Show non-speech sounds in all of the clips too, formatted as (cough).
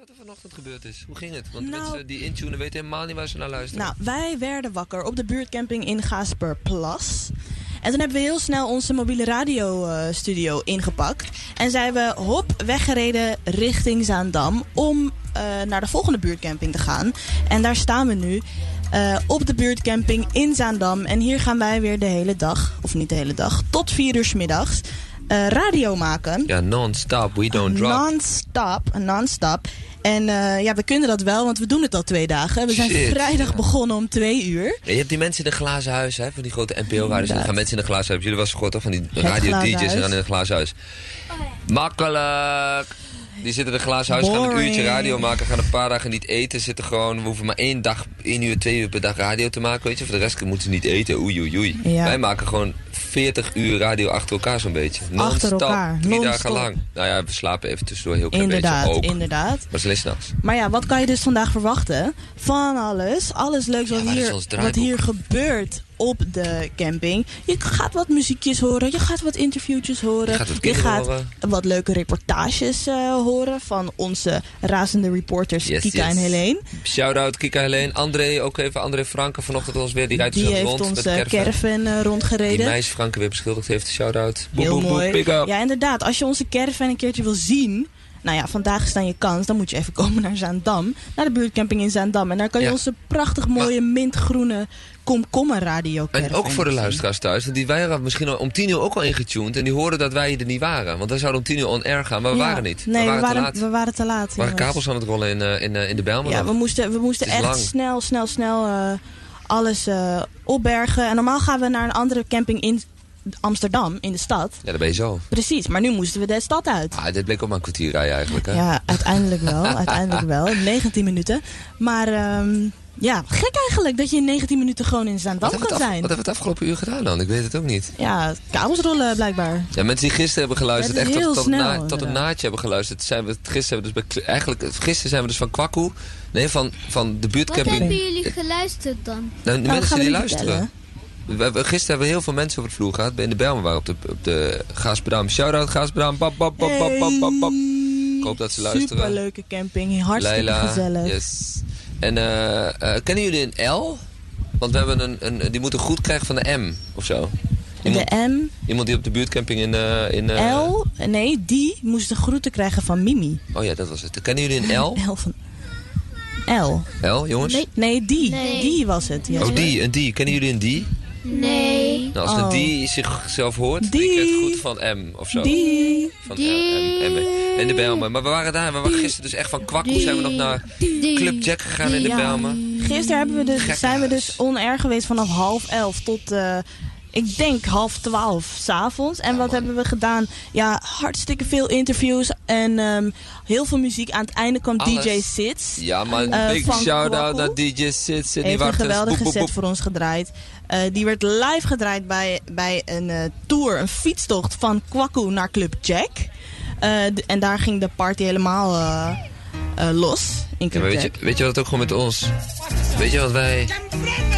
wat er vanochtend gebeurd is. Hoe ging het? Want Nou- mensen die intunen weten helemaal niet waar ze naar luisteren. Nou, wij werden wakker op de buurtcamping in Gasperplas. En toen hebben we heel snel onze mobiele radiostudio ingepakt. En zijn we hop weggereden richting Zaandam om eh, naar de volgende buurtcamping te gaan. En daar staan we nu eh, op de buurtcamping in Zaandam. En hier gaan wij weer de hele dag, of niet de hele dag, tot vier uur 's middags eh, radio maken. Ja, non-stop. We don't drop. Non-stop, non-stop. En eh, ja, we kunnen dat wel, want we doen het al twee dagen. We zijn Shit, vrijdag ja. begonnen om twee uur. Ja, je hebt die mensen in een glazen huis, hè, van die grote NPO-radio's. Dan gaan mensen in een glazen huis. Jullie was gehoord toch van die radio-dj's en dan in een glazen huis. Makkelijk! Die zitten in een glazen huis, gaan een uurtje radio maken, gaan een paar dagen niet eten. Zitten gewoon, we hoeven maar één dag, één uur, twee uur per dag radio te maken, weet je. Voor de rest moeten ze niet eten, oei oei oei. Ja. Wij maken gewoon 40 uur radio achter elkaar zo'n beetje. Non-stop, elkaar, drie dagen lang. Nou ja, we slapen even tussendoor heel klein Inderdaad, beetje ook. inderdaad. Maar het is s'nachts. Maar ja, wat kan je dus vandaag verwachten? Van alles. Alles leuks wat, Ja, hier, ons wat hier gebeurt op de camping. Je gaat wat muziekjes horen. Je gaat wat interviewtjes horen. Je gaat wat leuke reportages eh, horen van onze razende reporters Yes, Kika yes. en Helene. Shout-out Kika Helene. André, ook even André Franke vanochtend ons weer. Die rijdt zo heeft rond met caravan. caravan eh, Die rondgereden. meisje Franke weer beschuldigd heeft. Shout-out. Heel mooi. Ja, inderdaad. Als je onze caravan een keertje wil zien... Nou ja, vandaag is dan je kans. Dan moet je even komen naar Zaandam. Naar de buurtcamping in Zaandam. En daar kan je Ja. onze prachtig mooie mintgroene komkommer radio En ook voor de luisteraars thuis. Want die waren misschien al om tien uur ook al ingetuned. En die hoorden dat wij er niet waren. Want wij zouden om tien uur on air gaan. Maar we waren niet. Nee, we waren, te laat. we waren te laat. We waren kabels aan het rollen in, eh, in, eh, in de Bijlmer. Ja, we moesten, we moesten echt lang. snel, snel, snel eh, alles eh, opbergen. En normaal gaan we naar een andere camping in Amsterdam, in de stad. Ja, daar ben je zo. Precies, maar nu moesten we de stad uit. Ah, dit bleek ook maar een kwartier rijden eigenlijk. Hè? Ja, uiteindelijk wel. uiteindelijk wel. (laughs) 19 minuten. Maar ehm, ja, gek eigenlijk dat je in 19 minuten gewoon in wat, Zaandam kan het zijn. wat hebben we het afgelopen uur gedaan dan? Ik weet het ook niet. Ja, kabels rollen blijkbaar. Ja, mensen die gisteren hebben geluisterd, Het is echt tot, heel tot, snel, na- tot een naadje hebben geluisterd. Zijn we, gisteren hebben we dus bij, eigenlijk, gisteren zijn we dus van Kwakkoe, nee, van, van de Wat buurtcamping. hebben jullie geluisterd dan? Nou, de dat mensen die luisteren. We, hebben- gisteren hebben we heel veel mensen over de vloer gehad. In de Bijlmer waren op de, op de Gaaspedam. Shout-out Gaaspedam. Bap, bap, bap, bap, bap, bap, bap. Ik hoop dat ze luisteren. Superleuke camping. Hartstikke Leila, gezellig. yes. En eh, eh, kennen jullie een L? Want we hebben een, een, die moeten goed krijgen van de M of zo. Iemand, De M, iemand die op de buurtcamping in... eh, in eh, L, nee, die moest de groeten krijgen van Mimi. Oh ja, dat was het. Kennen jullie een L? L van... L. L, jongens? Nee, nee die. Nee. Die was het. Ja. Oh, die, een die. Kennen jullie een die? Nee. Nou, als Oh. een die zichzelf hoort, die, Die. krijgt goed van M of zo. Die. Van Die. L, M, M. In de Bijlmer. Maar we waren daar, we waren gisteren dus echt van kwakkoe zijn we nog naar Die. Club Jack gegaan in de Ja. Bijlmer. Gisteren hebben we dus, zijn we dus on-air geweest vanaf half elf tot, eh, ik denk, half twaalf s'avonds. En wat man. hebben we gedaan? Ja, hartstikke veel interviews en ehm, heel veel muziek. Aan het einde kwam Alles. DJ Sits. Ja, maar een Eh, big shout-out naar DJ Sits. Die heeft een geweldige Boep, boep, set voor ons gedraaid. Eh, die werd live gedraaid bij, bij een eh, tour, een fietstocht van Kwaku naar Club Jack. Eh, en daar ging de party helemaal eh, eh, los in Ja, maar weet, je, weet je wat ook gewoon met ons? Weet je wat wij...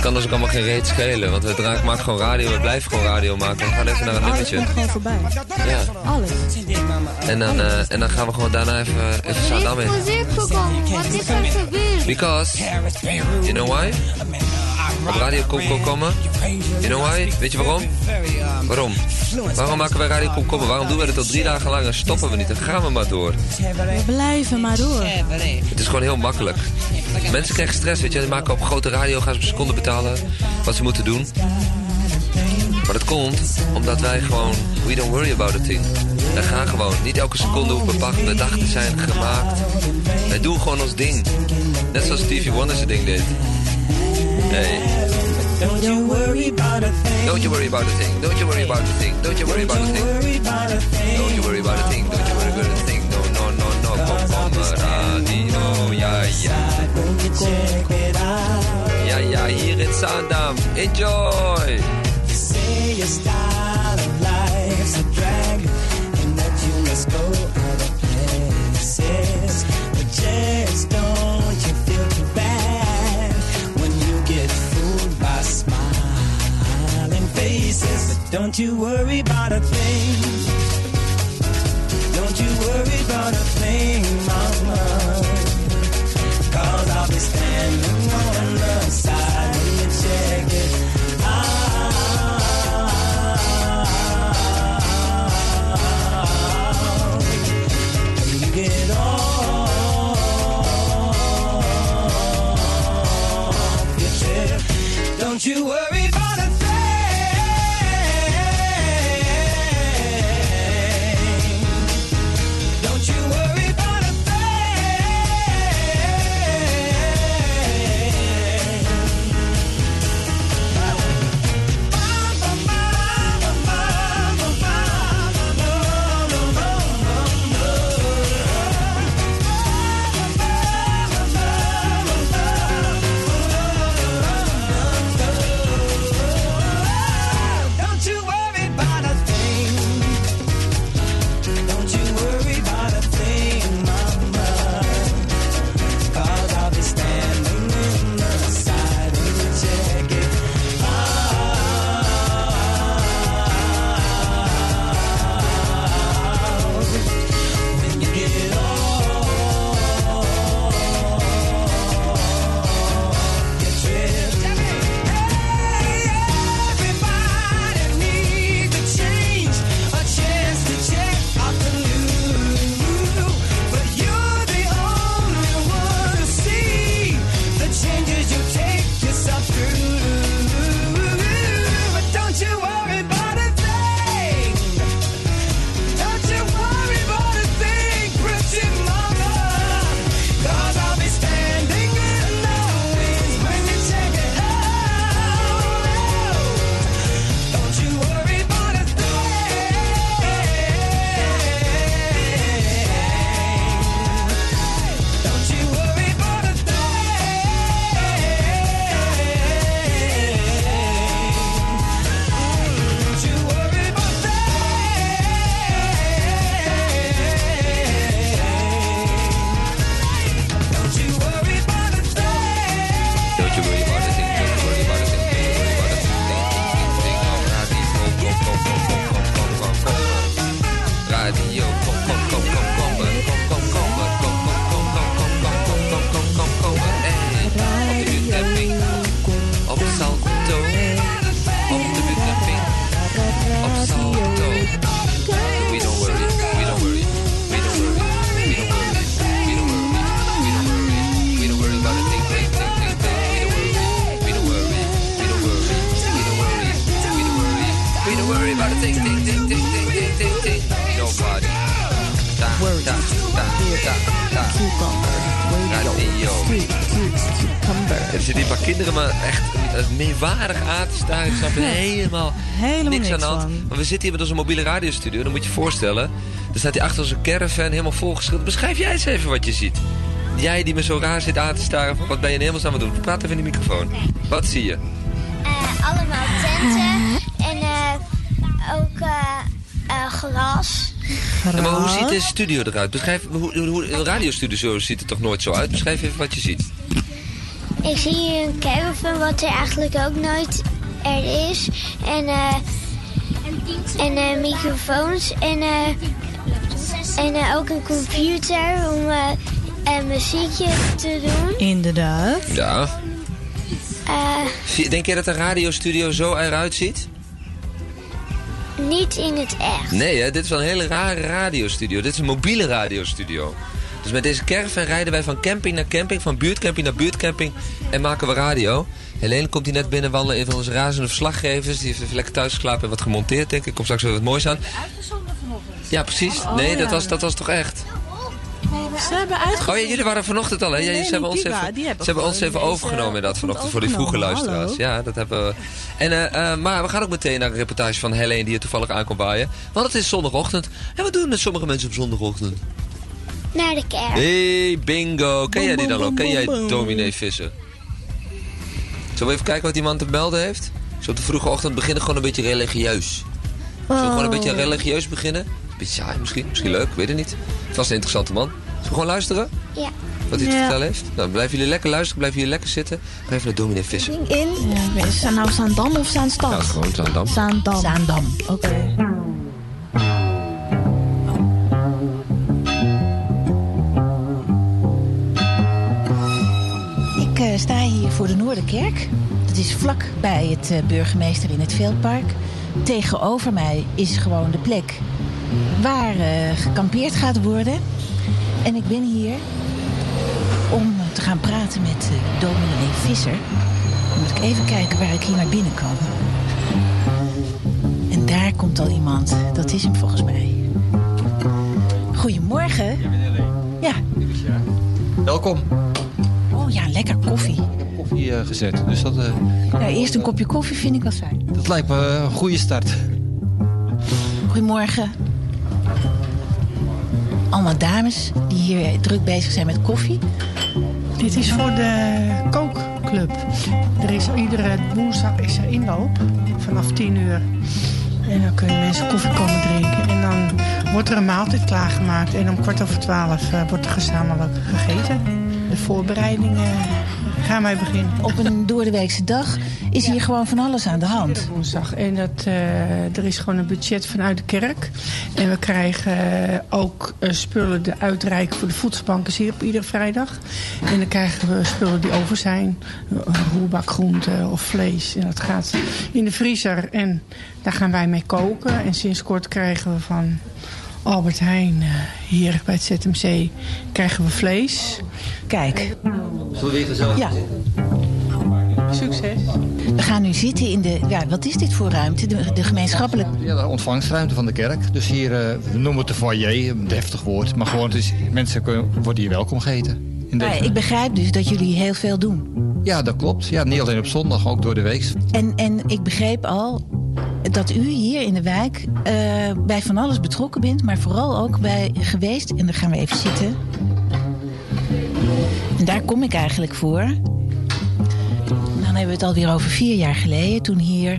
kan ons ook allemaal geen reet schelen. Want we dra- maken gewoon radio, we blijven gewoon radio maken. We gaan even naar een Alles nummertje. komt gewoon voorbij. Ja. Alles. En dan, eh, en dan gaan we gewoon daarna even, even Zaandam in. muziek gekomen. Wat is er gebeurd? Because, you know why? Op radio komen. You know why? Weet je waarom? Waarom? Waarom maken wij radio Komkommer? Waarom doen we het al drie dagen lang en stoppen we niet? Dan gaan we maar door. We blijven maar door. Het is gewoon heel makkelijk. Mensen krijgen stress, weet je. Die maken op grote radio, gaan ze per seconde betalen wat ze moeten doen. Maar dat komt omdat wij gewoon, we don't worry about a thing. Wij gaan gewoon. Niet elke seconde hoeft bepaald bedacht te zijn gemaakt. Wij doen gewoon ons ding. Net zoals Stevie Wonder zijn ding deed. Hey. Don't you worry about a thing. Don't you worry about a thing. Don't you worry about a thing. Don't you worry about a thing. Worry about a thing. Don't you worry about a thing. Don't you worry about a thing. No, no, no, no. Komkommer radio. Ja, ja. When you check it out, Ja, ja, hier in Zaandam. Enjoy! you say your style of life's a Don't you worry about a thing. Don't you worry about a thing, mama. Cause I'll be standing on the side when you check it out. When you get off your trip, don't you worry. Kinderen me echt meewarig aan te staan. Ik snap er helemaal, Helemaal niks, niks aan de hand. van. Maar we zitten hier met onze mobiele radiostudio. Dan moet je je voorstellen. Er staat hier achter onze caravan helemaal volgeschilderd. Beschrijf jij eens even wat je ziet. Jij die me zo raar zit aan te staren. Van, wat ben je in hemelsnaam aan het doen? Praat even in de microfoon. Wat zie je? Eh, allemaal tenten en eh, ook eh, eh, gras. Ja, maar hoe ziet de studio eruit? Beschrijf, hoe, hoe, hoe- een radiostudio ziet er toch nooit zo uit? Beschrijf even wat je ziet. Ik zie hier een caravan wat er eigenlijk ook nooit er is. En, eh, en eh, microfoons en, eh, en eh, ook een computer om eh, een muziekje te doen. Inderdaad. Ja. Eh, Denk jij dat een radiostudio zo eruit ziet? niet in het echt. Nee, hè? dit is wel een hele rare radiostudio. Dit is een mobiele radiostudio. Dus met deze caravan rijden wij van camping naar camping, van buurtcamping naar buurtcamping en maken we radio. Helene komt hier net binnen wandelen, een van onze razende verslaggevers. Die heeft even lekker thuis geslapen en wat gemonteerd, denk ik. Komt straks weer wat moois aan. Ja, precies. nee, dat, ja. was, dat was toch echt. Ze hebben uitgevoerd. Oh ja, jullie waren vanochtend al, hè? Ja, ze hebben ons even, ze hebben ons even overgenomen inderdaad ochtend vanochtend voor die vroege luisteraars. Ja, dat hebben we. En, eh, eh, maar we gaan ook meteen naar een reportage van Helene die hier toevallig aankomt waaien. Want het is zondagochtend. En wat doen sommige mensen op zondagochtend? Naar de kerk. Hey, bingo. Ken jij die dan ook? Ken jij dominee Visser? Zullen we even kijken wat die man te melden heeft? Zo op de vroege ochtend beginnen gewoon een beetje religieus. Zullen we gewoon een beetje Oh. religieus beginnen? Beetje saai misschien, misschien leuk, ik weet het niet. Vast een interessante man. Zullen we gewoon luisteren? Ja. Wat hij te Ja. vertellen heeft? Nou, blijven jullie lekker luisteren, blijven jullie lekker zitten. Ga even naar dominee Visser. In. Ja, Is het nou Zaandam of Zaanstad? Ja, gewoon Zaandam. Zaandam. Zaandam. Oké. Sta hier voor de Noorderkerk. Dat is vlak bij het eh, burgemeester in het Veldpark. Tegenover mij is gewoon de plek waar eh, gekampeerd gaat worden. En ik ben hier om te gaan praten met eh, dominee Visser. Dan moet ik even kijken waar ik hier naar binnen kan. En daar komt al iemand. Dat is hem volgens mij. Goedemorgen. Ja. Welkom. Oh ja, lekker koffie. Koffie eh, gezet. Dus dat, eh, Nou, eerst een kopje koffie vind ik wel fijn. dat lijkt me een goede start. Goedemorgen. Allemaal dames die hier druk bezig zijn met koffie. Dit is voor de kookclub. Er is iedere woensdag is er inloop vanaf 10 uur. En dan kunnen mensen koffie komen drinken. En dan wordt er een maaltijd klaargemaakt. En om kwart over twaalf eh, wordt er gezamenlijk gegeten. De voorbereidingen gaan wij beginnen. Op een doordeweekse dag is hier gewoon van alles aan de hand. Woensdag. En dat, eh, er is gewoon een budget vanuit de kerk. En we krijgen eh, ook eh, spullen de uitreiken voor de voedselbanken hier op iedere vrijdag. En dan krijgen we spullen die over zijn. Een roerbak groente of vlees. En dat gaat in de vriezer. En daar gaan wij mee koken. En sinds kort krijgen we van Albert Heijn eh, hier bij het ZMC krijgen we vlees. Kijk, Zullen we weer gezellig ja, Succes. we gaan nu zitten in de... Ja, wat is dit voor ruimte? De, de gemeenschappelijke... Ja, de ontvangstruimte van de kerk. Dus hier, eh, we noemen het de foyer, een deftig woord. Maar gewoon, is, mensen kunnen, worden hier welkom geheten. In deze- ik begrijp dus dat jullie heel veel doen. Ja, dat klopt. Ja, niet alleen op zondag, ook door de week. En, en ik begreep al dat u hier in de wijk eh, bij van alles betrokken bent... maar vooral ook bij geweest, en daar gaan we even zitten... En daar kom ik eigenlijk voor. Dan hebben we het alweer over vier jaar geleden... toen hier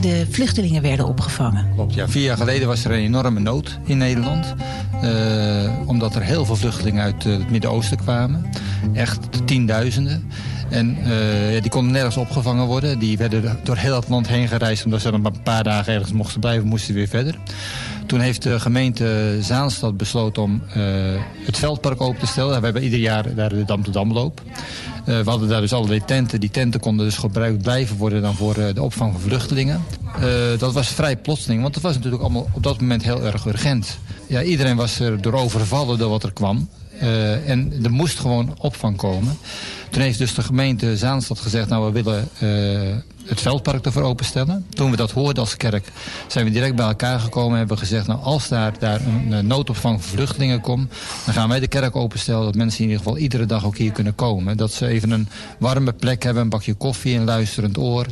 de vluchtelingen werden opgevangen. Klopt, ja. Vier jaar geleden was er een enorme nood in Nederland. Eh, omdat er heel veel vluchtelingen uit eh, het Midden-Oosten kwamen. Echt tienduizenden. En eh, die konden nergens opgevangen worden. Die werden door heel het land heen gereisd... omdat ze dan maar een paar dagen ergens mochten blijven, moesten ze weer verder. Toen heeft de gemeente Zaanstad besloten om eh, het veldpark open te stellen. We hebben ieder jaar daar de Dam to Damloop. Uh, we hadden daar dus allerlei tenten. Die tenten konden dus gebruikt blijven worden dan voor de opvang van vluchtelingen. Dat was vrij plotseling, want het was natuurlijk allemaal op dat moment heel erg urgent. Ja, iedereen was er door overvallen door wat er kwam. Uh, en er moest gewoon opvang komen. Toen heeft dus de gemeente Zaanstad gezegd... nou, we willen uh, het veldpark ervoor openstellen. Toen we dat hoorden als kerk zijn we direct bij elkaar gekomen... en hebben gezegd, nou, als daar, daar een, noodopvang voor vluchtelingen komt... dan gaan wij de kerk openstellen... dat mensen in ieder geval iedere dag ook hier kunnen komen. Dat ze even een warme plek hebben, een bakje koffie, een luisterend oor...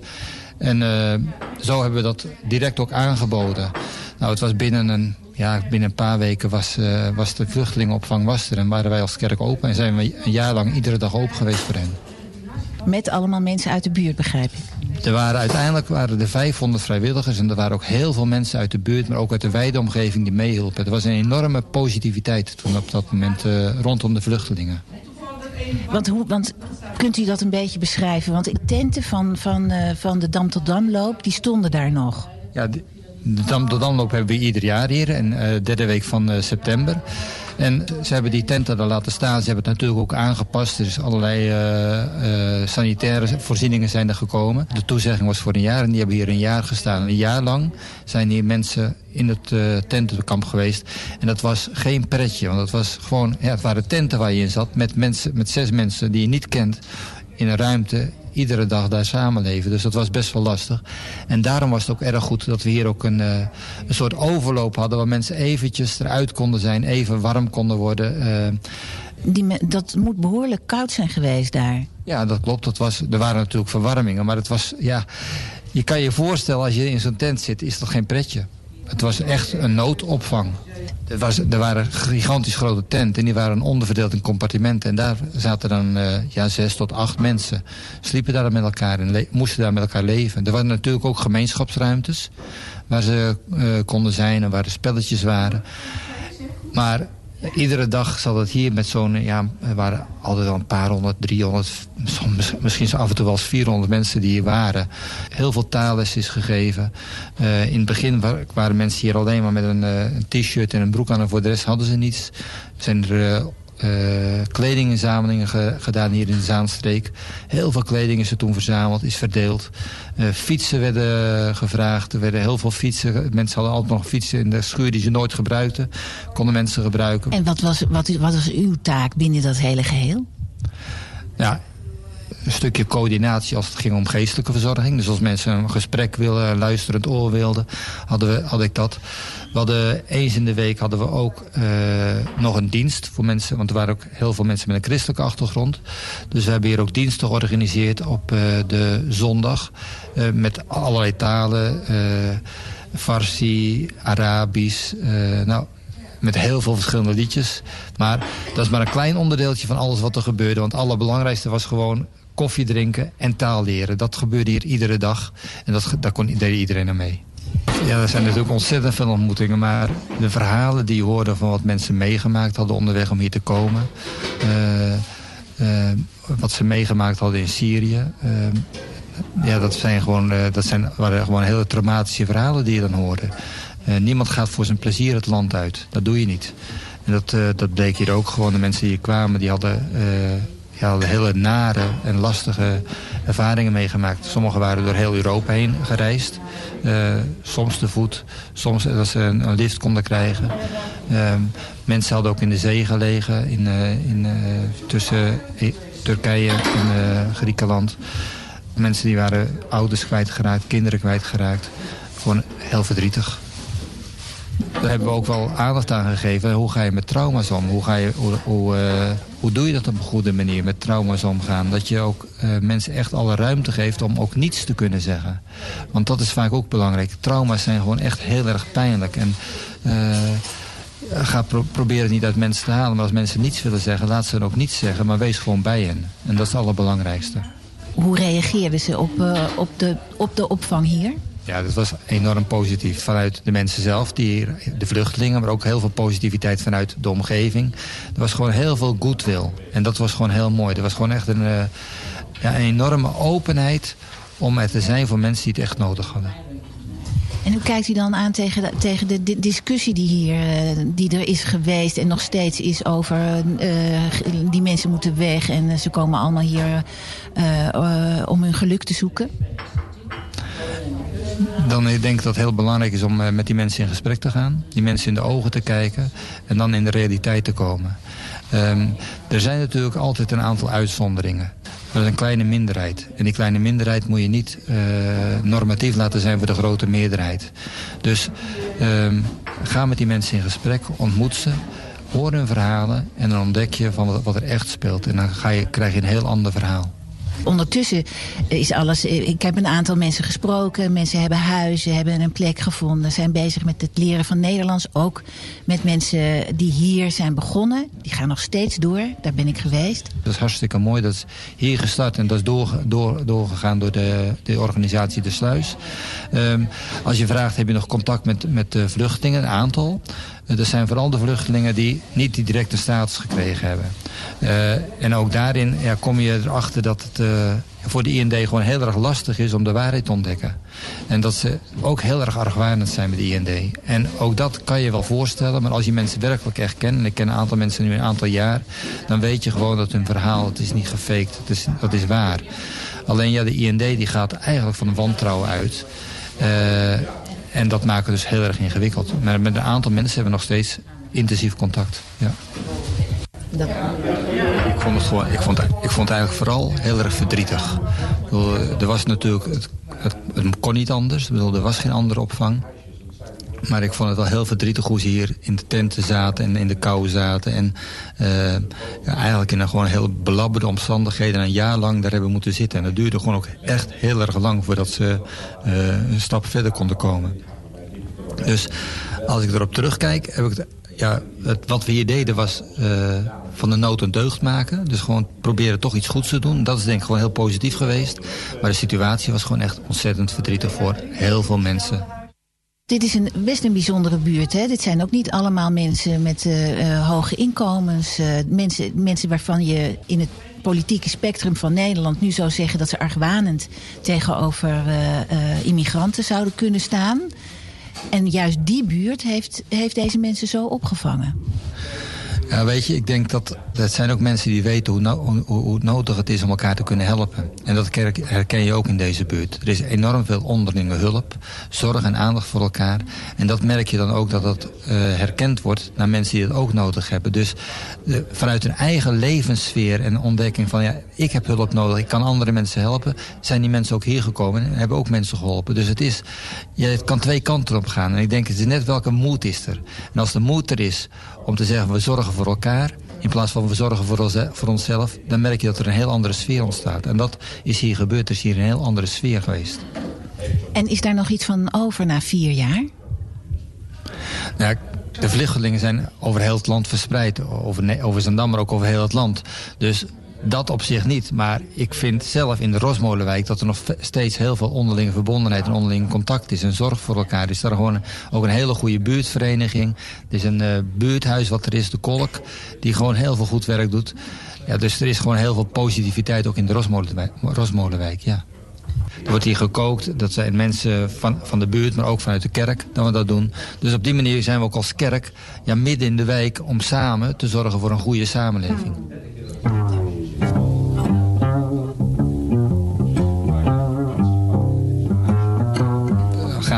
En uh, zo hebben we dat direct ook aangeboden. Nou, het was binnen een, ja, binnen een paar weken was, uh, was de vluchtelingenopvang was er. En waren wij als kerk open. En zijn we een jaar lang iedere dag open geweest voor hen. Met allemaal mensen uit de buurt, begrijp ik? Er waren uiteindelijk waren er 500 vrijwilligers. En er waren ook heel veel mensen uit de buurt, maar ook uit de wijde omgeving die meehielpen. Er was een enorme positiviteit toen op dat moment uh, rondom de vluchtelingen. Want, hoe, want kunt u dat een beetje beschrijven? Want de tenten van, van, uh, van de Dam tot Damloop, die stonden daar nog. Ja, de, de Dam tot Damloop hebben we ieder jaar hier. En uh, derde week van uh, september. En ze hebben die tenten er laten staan. Ze hebben het natuurlijk ook aangepast. Er is allerlei uh, sanitaire voorzieningen zijn er gekomen. De toezegging was voor een jaar en die hebben hier een jaar gestaan. Een jaar lang zijn hier mensen in het tentenkamp geweest. En dat was geen pretje. Want het was gewoon, ja, het waren tenten waar je in zat. Met, mensen, met zes mensen die je niet kent. In een ruimte iedere dag daar samenleven. Dus dat was best wel lastig. En daarom was het ook erg goed dat we hier ook een, uh, een soort overloop hadden... waar mensen eventjes eruit konden zijn, even warm konden worden. Uh, Die, dat moet behoorlijk koud zijn geweest daar. Ja, dat klopt. Dat was, er waren natuurlijk verwarmingen, maar het was... Ja, je kan je voorstellen, als je in zo'n tent zit, is dat geen pretje. Het was echt een noodopvang. Er, was, er waren gigantisch grote tenten en die waren onderverdeeld in compartimenten. En daar zaten dan uh, ja, zes tot acht mensen. Sliepen daar met elkaar en moesten daar met elkaar leven. Er waren natuurlijk ook gemeenschapsruimtes waar ze uh, konden zijn en waar de spelletjes waren. Maar iedere dag zat het hier met zo'n, ja, er waren altijd wel een paar honderd, driehonderd, soms, misschien af en toe wel eens 400 mensen die hier waren. Heel veel taalles is gegeven. Uh, in het begin waren mensen hier alleen maar met een, uh, een t-shirt en een broek aan en voor de rest hadden ze niets. Zijn er uh, kledinginzamelingen ge gedaan hier in de Zaanstreek. Heel veel kleding is er toen verzameld, is verdeeld. Uh, fietsen werden gevraagd, er werden heel veel fietsen. Mensen hadden altijd nog fietsen in de schuur die ze nooit gebruikten. Konden mensen gebruiken. En wat was, wat, wat was uw taak binnen dat hele geheel? Ja, een stukje coördinatie als het ging om geestelijke verzorging. Dus als mensen een gesprek wilden, een luisterend oor wilden, hadden we, had ik dat. We hadden eens in de week hadden we ook uh, nog een dienst voor mensen. Want er waren ook heel veel mensen met een christelijke achtergrond. Dus we hebben hier ook diensten georganiseerd op uh, de zondag. Uh, met allerlei talen. Farsi, Arabisch. nou, met heel veel verschillende liedjes. Maar dat is maar een klein onderdeeltje van alles wat er gebeurde. Want het allerbelangrijkste was gewoon koffie drinken en taal leren. Dat gebeurde hier iedere dag. En dat, daar kon, iedereen aan mee. Ja, er zijn natuurlijk ontzettend veel ontmoetingen. Maar de verhalen die je hoorde van wat mensen meegemaakt hadden onderweg om hier te komen. Uh, uh, wat ze meegemaakt hadden in Syrië. Uh, ja, dat zijn gewoon, dat zijn, waren gewoon hele traumatische verhalen die je dan hoorde. niemand gaat voor zijn plezier het land uit. Dat doe je niet. En dat, dat bleek hier ook gewoon. De mensen die hier kwamen, die hadden ja, hele nare en lastige ervaringen meegemaakt. Sommigen waren door heel Europa heen gereisd. Uh, soms te voet, soms dat ze een, lift konden krijgen. Uh, mensen hadden ook in de zee gelegen, in, uh, in, tussen Turkije en Griekenland. Mensen die waren ouders kwijtgeraakt, kinderen kwijtgeraakt. Gewoon heel verdrietig. Daar hebben we ook wel aandacht aan gegeven. Hoe ga je met trauma's om? Hoe, ga je, hoe, hoe, uh, hoe doe je dat op een goede manier met trauma's omgaan? Dat je ook uh, mensen echt alle ruimte geeft om ook niets te kunnen zeggen. Want dat is vaak ook belangrijk. Trauma's zijn gewoon echt heel erg pijnlijk. En uh, eh, ga pro probeer het niet uit mensen te halen. Maar als mensen niets willen zeggen, laat ze dan ook niets zeggen. Maar wees gewoon bij hen. En dat is het allerbelangrijkste. Hoe reageerden ze op, op, de, op de opvang hier? Ja, dat was enorm positief. Vanuit de mensen zelf, die de vluchtelingen, maar ook heel veel positiviteit vanuit de omgeving. Er was gewoon heel veel goodwill. En dat was gewoon heel mooi. Er was gewoon echt een, uh, ja, enorme openheid om er te zijn voor mensen die het echt nodig hadden. En hoe kijkt u dan aan tegen de, tegen de discussie die hier uh, die er is geweest en nog steeds is over uh, die mensen moeten weg en ze komen allemaal hier om hun geluk te zoeken? Dan denk ik dat het heel belangrijk is om met die mensen in gesprek te gaan. Die mensen in de ogen te kijken en dan in de realiteit te komen. Um, er zijn natuurlijk altijd een aantal uitzonderingen. Dat is een kleine minderheid. En die kleine minderheid moet je niet uh, normatief laten zijn voor de grote meerderheid. Dus um, ga met die mensen in gesprek, ontmoet ze, hoor hun verhalen... en dan ontdek je van wat er echt speelt. En dan ga je, krijg je een heel ander verhaal ondertussen is alles... Ik heb een aantal mensen gesproken. Mensen hebben huizen, hebben een plek gevonden. Zijn bezig met het leren van Nederlands. Ook met mensen die hier zijn begonnen. Die gaan nog steeds door. Daar ben ik geweest. Dat is hartstikke mooi. Dat is hier gestart en dat is door, door, doorgegaan door de, de organisatie De Sluis. Um, als je vraagt, heb je nog contact met, met vluchtelingen? Een aantal. Dat zijn vooral de vluchtelingen die niet die directe status gekregen hebben. Uh, en ook daarin ja, kom je erachter dat het uh, voor de IND gewoon heel erg lastig is om de waarheid te ontdekken. En dat ze ook heel erg argwanend zijn met de IND. En ook dat kan je wel voorstellen, maar als je mensen werkelijk echt kent... en ik ken een aantal mensen nu een aantal jaar... dan weet je gewoon dat hun verhaal, het is niet gefaked, het is, dat is waar. Alleen ja, de IND die gaat eigenlijk van wantrouwen uit... en dat maakt het dus heel erg ingewikkeld. Maar met een aantal mensen hebben we nog steeds intensief contact. Ja. Dat... Ik, vond het gewoon, ik, vond, ik vond het eigenlijk vooral heel erg verdrietig. Er was natuurlijk, het, het, het kon niet anders. er was geen andere opvang. Maar ik vond het wel heel verdrietig hoe ze hier in de tenten zaten en in de kou zaten. En uh, ja, eigenlijk in een gewoon heel belabberde omstandigheden een jaar lang daar hebben moeten zitten. En dat duurde gewoon ook echt heel erg lang voordat ze uh, een stap verder konden komen. Dus als ik erop terugkijk, heb ik ja, wat we hier deden was uh, van de nood een deugd maken. Dus gewoon proberen toch iets goeds te doen. Dat is denk ik gewoon heel positief geweest. Maar de situatie was gewoon echt ontzettend verdrietig voor heel veel mensen. Dit is een, best een bijzondere buurt. Hè? Dit zijn ook niet allemaal mensen met uh, uh, hoge inkomens. Uh, mensen, mensen waarvan je in het politieke spectrum van Nederland nu zou zeggen dat ze argwanend tegenover immigranten zouden kunnen staan. En juist die buurt heeft, heeft deze mensen zo opgevangen. Ja, weet je, ik denk dat dat zijn ook mensen die weten hoe, hoe, nodig het is om elkaar te kunnen helpen. En dat herken je ook in deze buurt. Er is enorm veel onderlinge hulp, zorg en aandacht voor elkaar. En dat merk je dan ook dat dat uh, herkend wordt naar mensen die het ook nodig hebben. Dus vanuit hun eigen levenssfeer en ontdekking van ja, ik heb hulp nodig, ik kan andere mensen helpen, zijn die mensen ook hier gekomen en hebben ook mensen geholpen. Dus het is, ja, het kan twee kanten op gaan. En ik denk, het is net welke moed is er. En als de moed er is om te zeggen, we zorgen voor elkaar in plaats van we zorgen voor, ons, voor onszelf... dan merk je dat er een heel andere sfeer ontstaat. En dat is hier gebeurd. Er is hier een heel andere sfeer geweest. En is daar nog iets van over na vier jaar? Nou, de vluchtelingen zijn over heel het land verspreid. Over, over Zandam, maar ook over heel het land. Dus dat op zich niet. Maar ik vind zelf in de Rosmolenwijk dat er nog steeds heel veel onderlinge verbondenheid en onderling contact is. En zorg voor elkaar. Is daar gewoon ook een hele goede buurtvereniging. Er is een uh, buurthuis wat er is, de Kolk, die gewoon heel veel goed werk doet. Ja, dus er is gewoon heel veel positiviteit ook in de Rosmolenwijk. Rosmolenwijk ja. Er wordt hier gekookt. Dat zijn mensen van, van de buurt, maar ook vanuit de kerk dat we dat doen. Dus op die manier zijn we ook als kerk ja, midden in de wijk om samen te zorgen voor een goede samenleving.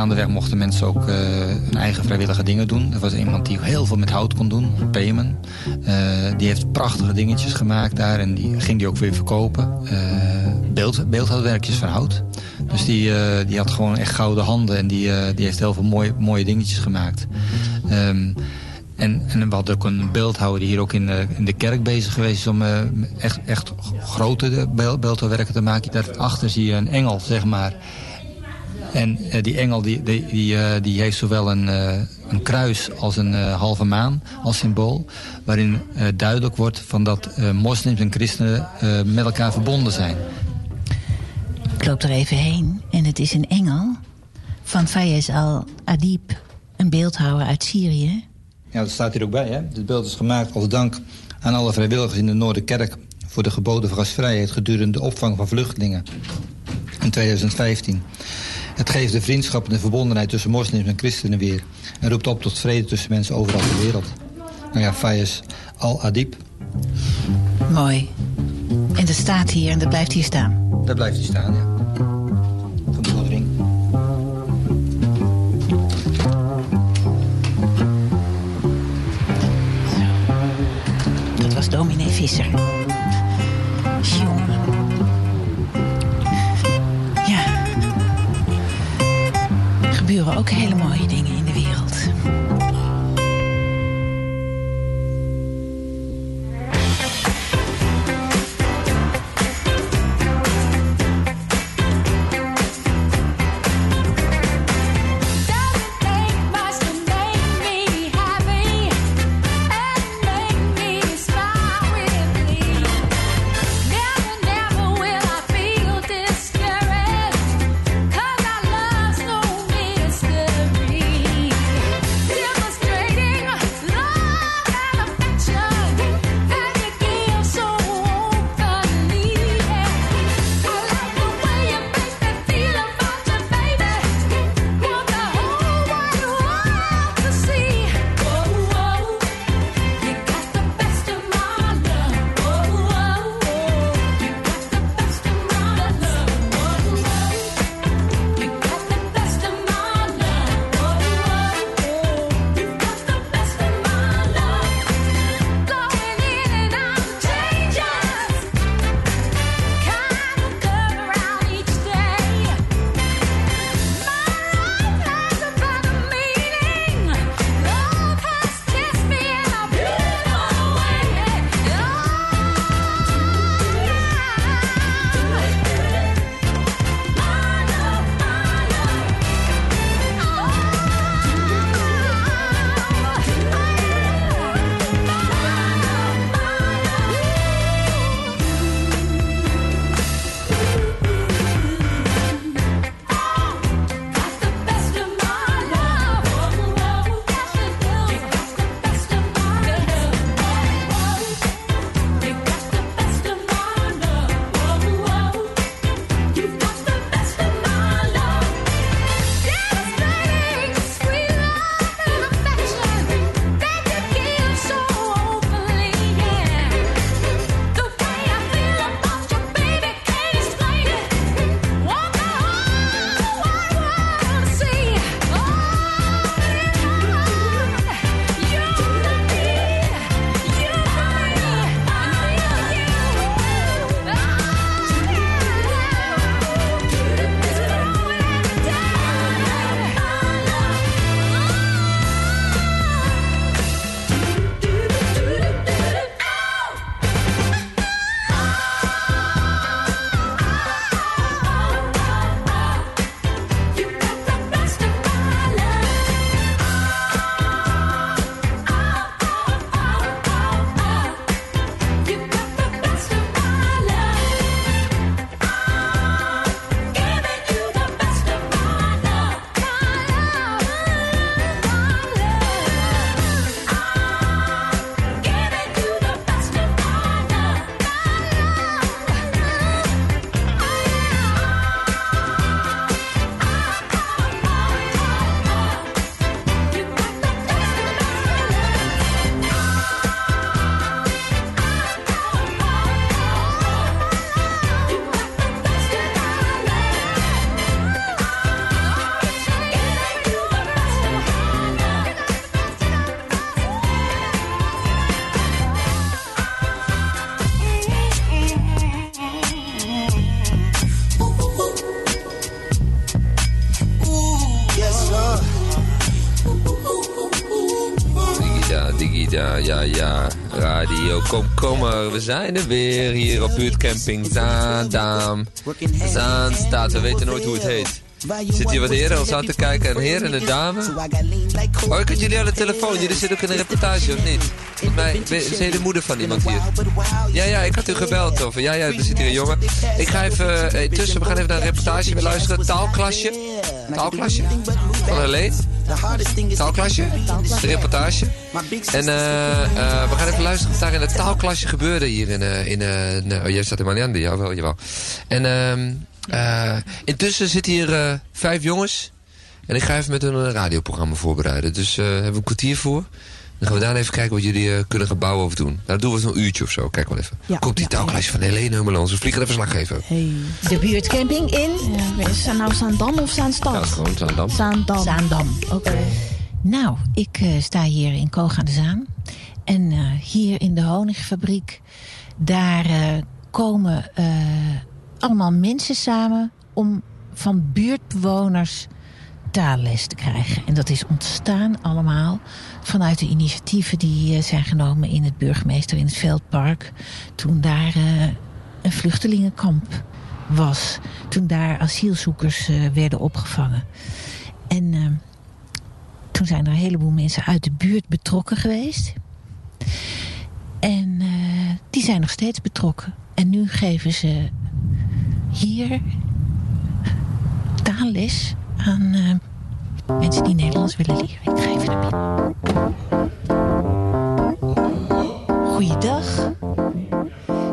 Gaandeweg mochten mensen ook uh, hun eigen vrijwillige dingen doen. Er was iemand die heel veel met hout kon doen, Payman. Uh, die heeft prachtige dingetjes gemaakt daar en die ging die ook weer verkopen. Uh, beeld, beeldhoudwerkjes van hout. Dus die, die had gewoon echt gouden handen en die, die heeft heel veel mooie, mooie dingetjes gemaakt. Um, en, en we hadden ook een beeldhouwer die hier ook in de, in de kerk bezig geweest is om echt, echt grote beeldhouwwerken te maken. Daarachter zie je een engel, zeg maar En eh, die engel die, die, die, eh, die heeft zowel een, eh, een kruis als een eh, halve maan als symbool. Waarin eh, duidelijk wordt van dat eh, moslims en christenen eh, met elkaar verbonden zijn. Ik loop er even heen en het is een engel van Fayez al-Adib, een beeldhouwer uit Syrië. Ja, dat staat hier ook bij. Hè? Dit beeld is gemaakt als dank aan alle vrijwilligers in de Noorderkerk... voor de geboden van gastvrijheid gedurende de opvang van vluchtelingen in 2015. Het geeft de vriendschap en de verbondenheid tussen moslims en christenen weer... en roept op tot vrede tussen mensen overal ter wereld. Nou ja, Fayez al-Adib, Mooi. En dat staat hier en dat blijft hier staan. daar blijft hij staan, ja. Van de. Dat was dominee Visser. Jongen. Ook hele mooie dingen we zijn er weer hier op buurtcamping Zaandam. Zaanstad, we weten nooit hoe het heet. Zit hier wat heren ons aan te kijken, een heer en een dame. Oh, ik had jullie aan de telefoon. Jullie zitten ook in een reportage, of niet? Volgens mij is de moeder van iemand hier. Ja, ja, ik had u gebeld over. Ja, ja, er zit hier een jongen. Ik ga even, eh, tussen, we gaan even naar een reportage weer luisteren. Taalklasje. Taalklasje. Van Helene. Taalklasje. De reportage. En eh, eh, we gaan even luisteren wat daar in het taalklasje gebeurde hier in... eh, in oh, jij staat in Maniande, jawel, jawel. En ehm eh, intussen zitten hier vijf jongens. En ik ga even met hun een radioprogramma voorbereiden. Dus eh, hebben we een kwartier voor. Dan gaan we daar even kijken wat jullie eh, kunnen gaan bouwen of doen. Nou, dat doen we zo'n uurtje of zo. Kijk wel even. Ja, Komt die ja, taalklasje van Helene Hummerlands. We vliegen er even slag geven. Hey. De buurtcamping in Ja, is het nou Zaandam of Zaanstad? Ja, gewoon Zaandam. Zaandam. Zaandam. Oké. Nou, ik eh, sta hier in Koog aan de Zaan. En eh, hier in de honingfabriek, daar eh, komen eh, allemaal mensen samen om van buurtbewoners taalles te krijgen. En dat is ontstaan allemaal vanuit de initiatieven die eh, zijn genomen in het burgemeester in het Veldpark. Toen daar eh, een vluchtelingenkamp was. Toen daar asielzoekers eh, werden opgevangen. En toen zijn er een heleboel mensen uit de buurt betrokken geweest. En die zijn nog steeds betrokken. En nu geven ze hier taalles aan eh, mensen die Nederlands willen leren. Ik ga even naar binnen. Goeiedag.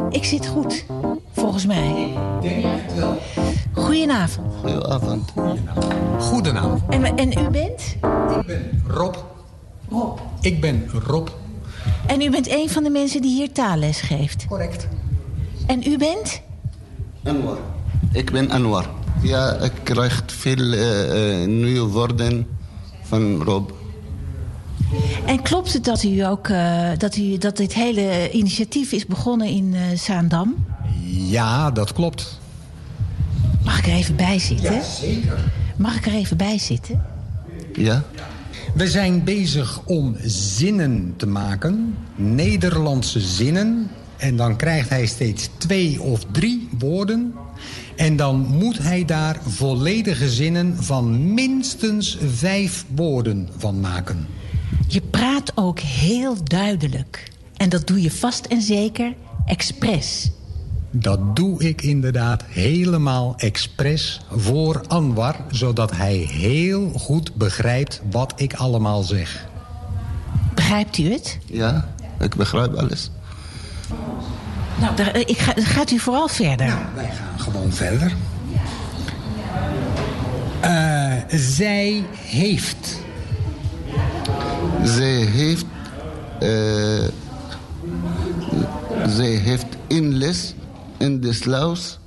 Ik zit goed, volgens mij. Goedenavond. Goedenavond. Goedenavond, En, en u bent? ik ben Rob. Rob. Ik ben Rob. En u bent een van de mensen die hier taalles geeft. Correct. En u bent? Anwar. Ik ben Anwar. Ja, ik krijg veel eh, eh, nieuwe woorden van Rob. En klopt het dat u ook eh, dat, u, dat dit hele initiatief is begonnen in eh, Zaandam? Ja, dat klopt. Mag ik er even bij zitten? zeker. Mag ik er even bij zitten? Ja? We zijn bezig om zinnen te maken. Nederlandse zinnen. En dan krijgt hij steeds twee of drie woorden. En dan moet hij daar volledige zinnen van minstens vijf woorden van maken. Je praat ook heel duidelijk. En dat doe je vast en zeker expres. Dat doe ik inderdaad helemaal expres voor Anwar... zodat hij heel goed begrijpt wat ik allemaal zeg. Begrijpt u het? Ja, ik begrijp alles. Nou, daar, ik ga, gaat u vooral verder. Nou, wij gaan gewoon verder. Eh, zij heeft. Zij heeft... eh zij heeft een les in de sluis...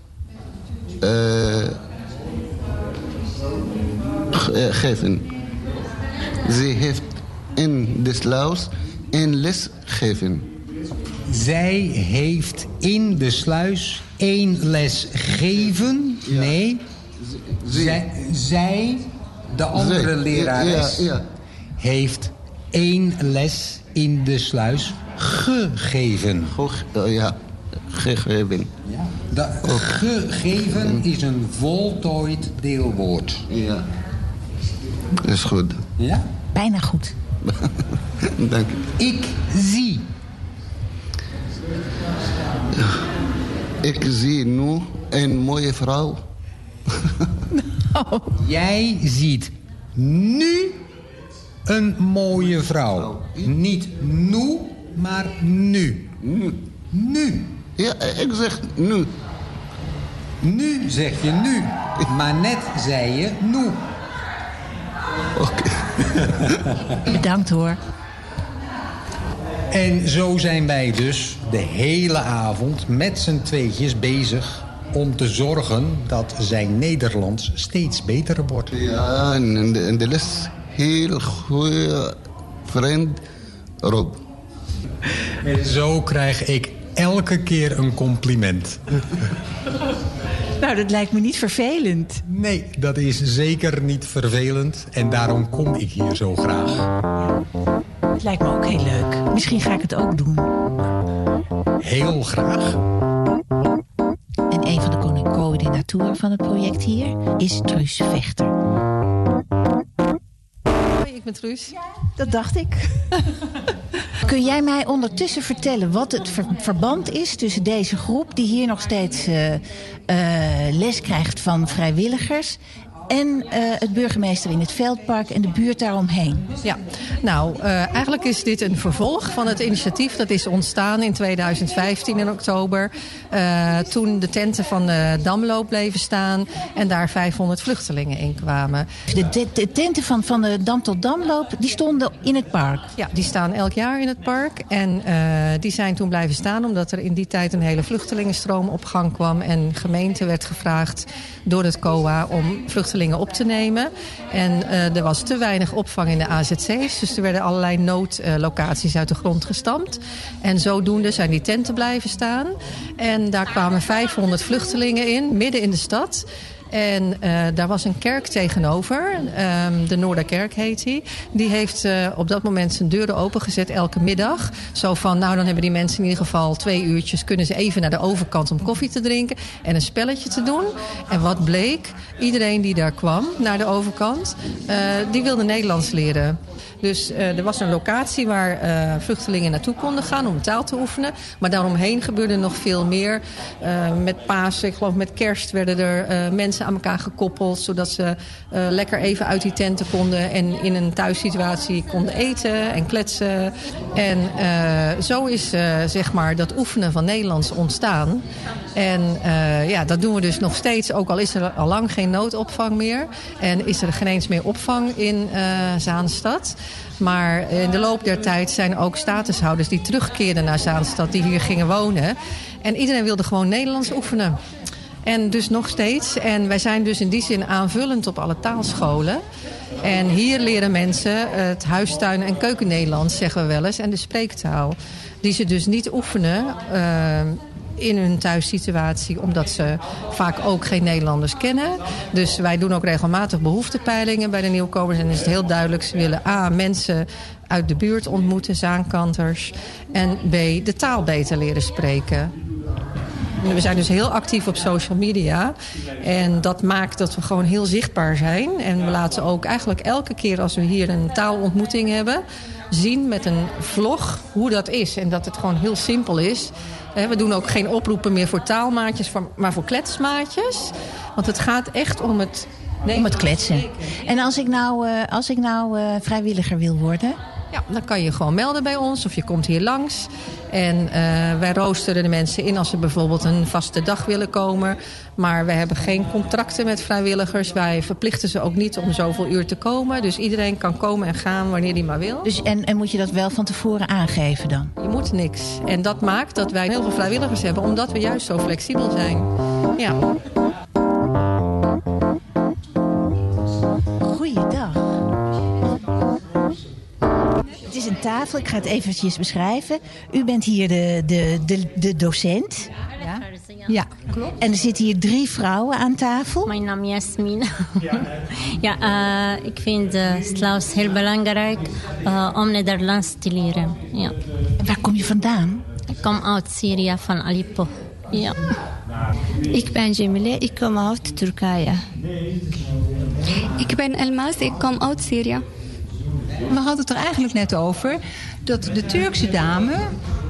eh ge- eh, gegeven. Zij heeft in de sluis een les gegeven. Zij heeft in de sluis één les geven. Nee. Zij, zij, de andere lerares, ja, ja. heeft één les in de sluis gegeven. Eh, ja, gegeven. De gegeven is een voltooid deelwoord. Ja. Is goed. Ja? Bijna goed. (laughs) Dank je. Ik zie. Ik zie nu een mooie vrouw. (laughs) Jij ziet nu een mooie vrouw. Niet nu, maar nu. Nu. Nu. Ja, ik zeg nu. Nu zeg je nu. Maar net zei je nu. Oké. Bedankt hoor. En zo zijn wij dus de hele avond met z'n tweetjes bezig... om te zorgen dat zijn Nederlands steeds beter wordt. Ja, en de, en de les heel goede vriend Rob. En zo krijg ik elke keer een compliment. Nou, dat lijkt me niet vervelend. Nee, dat is zeker niet vervelend. En daarom kom ik hier zo graag. Het lijkt me ook heel leuk. Misschien ga ik het ook doen. Heel graag. En een van de coördinatoren van het project hier is Truus Vechter. Hoi, ik ben Truus. Dat dacht ik. (laughs) Kun jij mij ondertussen vertellen wat het ver- verband is tussen deze groep die hier nog steeds eh, eh, les krijgt van vrijwilligers en eh, het burgemeester in het Veldpark en de buurt daaromheen? Ja, nou, eh, eigenlijk is dit een vervolg van het initiatief. Dat is ontstaan in 2015 in oktober. eh, toen de tenten van de Damloop bleven staan en daar 500 vluchtelingen in kwamen. De, de, de tenten van, van de Dam tot Damloop die stonden in het park. Ja, die staan elk jaar in het park. En die zijn toen blijven staan omdat er in die tijd een hele vluchtelingenstroom op gang kwam. En gemeente werd gevraagd door het COA om vluchtelingen op te nemen. En eh, er was te weinig opvang in de AZC's. Dus er werden allerlei noodlocaties uit de grond gestampt. En zodoende zijn die tenten blijven staan. En daar kwamen 500 vluchtelingen in, midden in de stad. En eh, daar was een kerk tegenover, ehm, de Noorderkerk heet die. Die heeft eh, op dat moment zijn deuren opengezet elke middag. Zo van, nou dan hebben die mensen in ieder geval twee uurtjes... kunnen ze even naar de overkant om koffie te drinken en een spelletje te doen. En wat bleek? Iedereen die daar kwam, naar de overkant, eh, die wilde Nederlands leren. Dus eh, er was een locatie waar eh, vluchtelingen naartoe konden gaan om taal te oefenen. Maar daaromheen gebeurde nog veel meer. Eh, met Pasen, ik geloof met kerst werden er mensen aan elkaar gekoppeld. Zodat ze lekker even uit die tenten konden en in een thuissituatie konden eten en kletsen. En zo is zeg maar dat oefenen van Nederlands ontstaan. En ja, dat doen we dus nog steeds, ook al is er al lang geen noodopvang meer. En is er geen eens meer opvang in Zaanstad. Maar in de loop der tijd zijn ook statushouders die terugkeerden naar Zaanstad, die hier gingen wonen. En iedereen wilde gewoon Nederlands oefenen. En dus nog steeds. En wij zijn dus in die zin aanvullend op alle taalscholen. En hier leren mensen het huistuin- en keuken-Nederlands, zeggen we wel eens, en de spreektaal. Die ze dus niet oefenen eh, in hun thuissituatie, omdat ze vaak ook geen Nederlanders kennen. Dus wij doen ook regelmatig behoeftepeilingen bij de nieuwkomers. En is het heel duidelijk, ze willen A, mensen uit de buurt ontmoeten, zaankanters. En B, de taal beter leren spreken. We zijn dus heel actief op social media. En dat maakt dat we gewoon heel zichtbaar zijn. En we laten ook eigenlijk elke keer als we hier een taalontmoeting hebben... zien met een vlog hoe dat is. En dat het gewoon heel simpel is. We doen ook geen oproepen meer voor taalmaatjes, maar voor kletsmaatjes. Want het gaat echt om het... Om het kletsen. En als ik nou, eh, als ik nou eh, vrijwilliger wil worden... Ja, dan kan je gewoon melden bij ons of je komt hier langs. En eh, wij roosteren de mensen in als ze bijvoorbeeld een vaste dag willen komen. Maar we hebben geen contracten met vrijwilligers. Wij verplichten ze ook niet om zoveel uur te komen. Dus iedereen kan komen en gaan wanneer hij maar wil. Dus, en, en moet je dat wel van tevoren aangeven dan? Je moet niks. En dat maakt dat wij heel veel vrijwilligers hebben, omdat we juist zo flexibel zijn. Ja. Is een tafel, ik ga het eventjes beschrijven. U bent hier de, de, de, de docent. Ja? Ja, klopt. En er zitten hier drie vrouwen aan tafel. Mijn naam is Jasmin. ja, eh, ik vind uh, Slaus heel belangrijk uh, om Nederlands te leren. Ja. Waar kom je vandaan? Ik kom uit Syrië, van Aleppo. Ja. Ik ben Jamile, ik kom uit Turkije. Ik ben Elmas, ik kom uit Syrië. We hadden het er eigenlijk net over dat de Turkse dame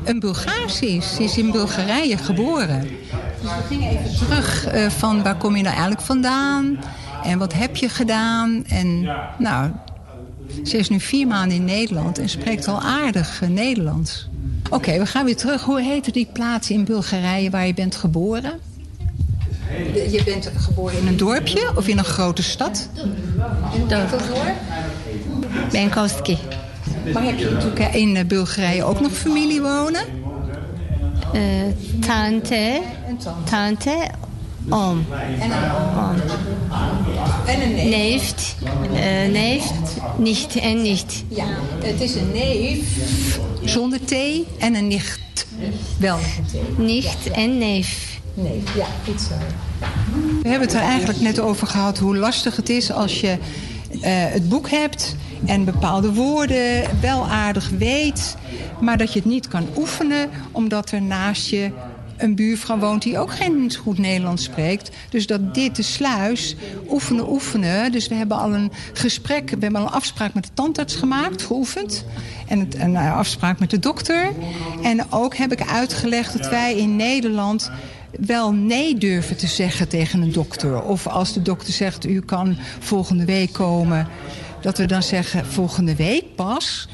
een Bulgaarse is. Ze is in Bulgarije geboren. Dus we gingen even terug uh, van waar kom je nou eigenlijk vandaan? En wat heb je gedaan? En nou, ze is nu vier maanden in Nederland en spreekt al aardig uh, Nederlands. Oké, we gaan weer terug. Hoe heette die plaats in Bulgarije waar je bent geboren? Je bent geboren in een dorpje of in een grote stad? Dorp. Benkowski. Maar heb je natuurlijk in Bulgarije ook nog familie wonen? Uh, tante, tante, oom. En een oom. En een neef. Neef, uh, neef, nicht en nicht. Ja, het is een neef zonder T en een nicht. Wel Nicht en neef. Nee, ja, goed zo. We hebben het er eigenlijk net over gehad hoe lastig het is als je uh, het boek hebt en bepaalde woorden wel aardig weet, maar dat je het niet kan oefenen omdat er naast je een buurvrouw woont die ook geen goed Nederlands spreekt. Dus dat dit, de sluis, oefenen, oefenen. Dus we hebben al een gesprek, we hebben al een afspraak met de tandarts gemaakt, geoefend. En een eh, afspraak met de dokter. En ook heb ik uitgelegd dat wij in Nederland wel nee durven te zeggen tegen een dokter. Of als de dokter zegt, u kan volgende week komen... dat we dan zeggen, volgende week pas...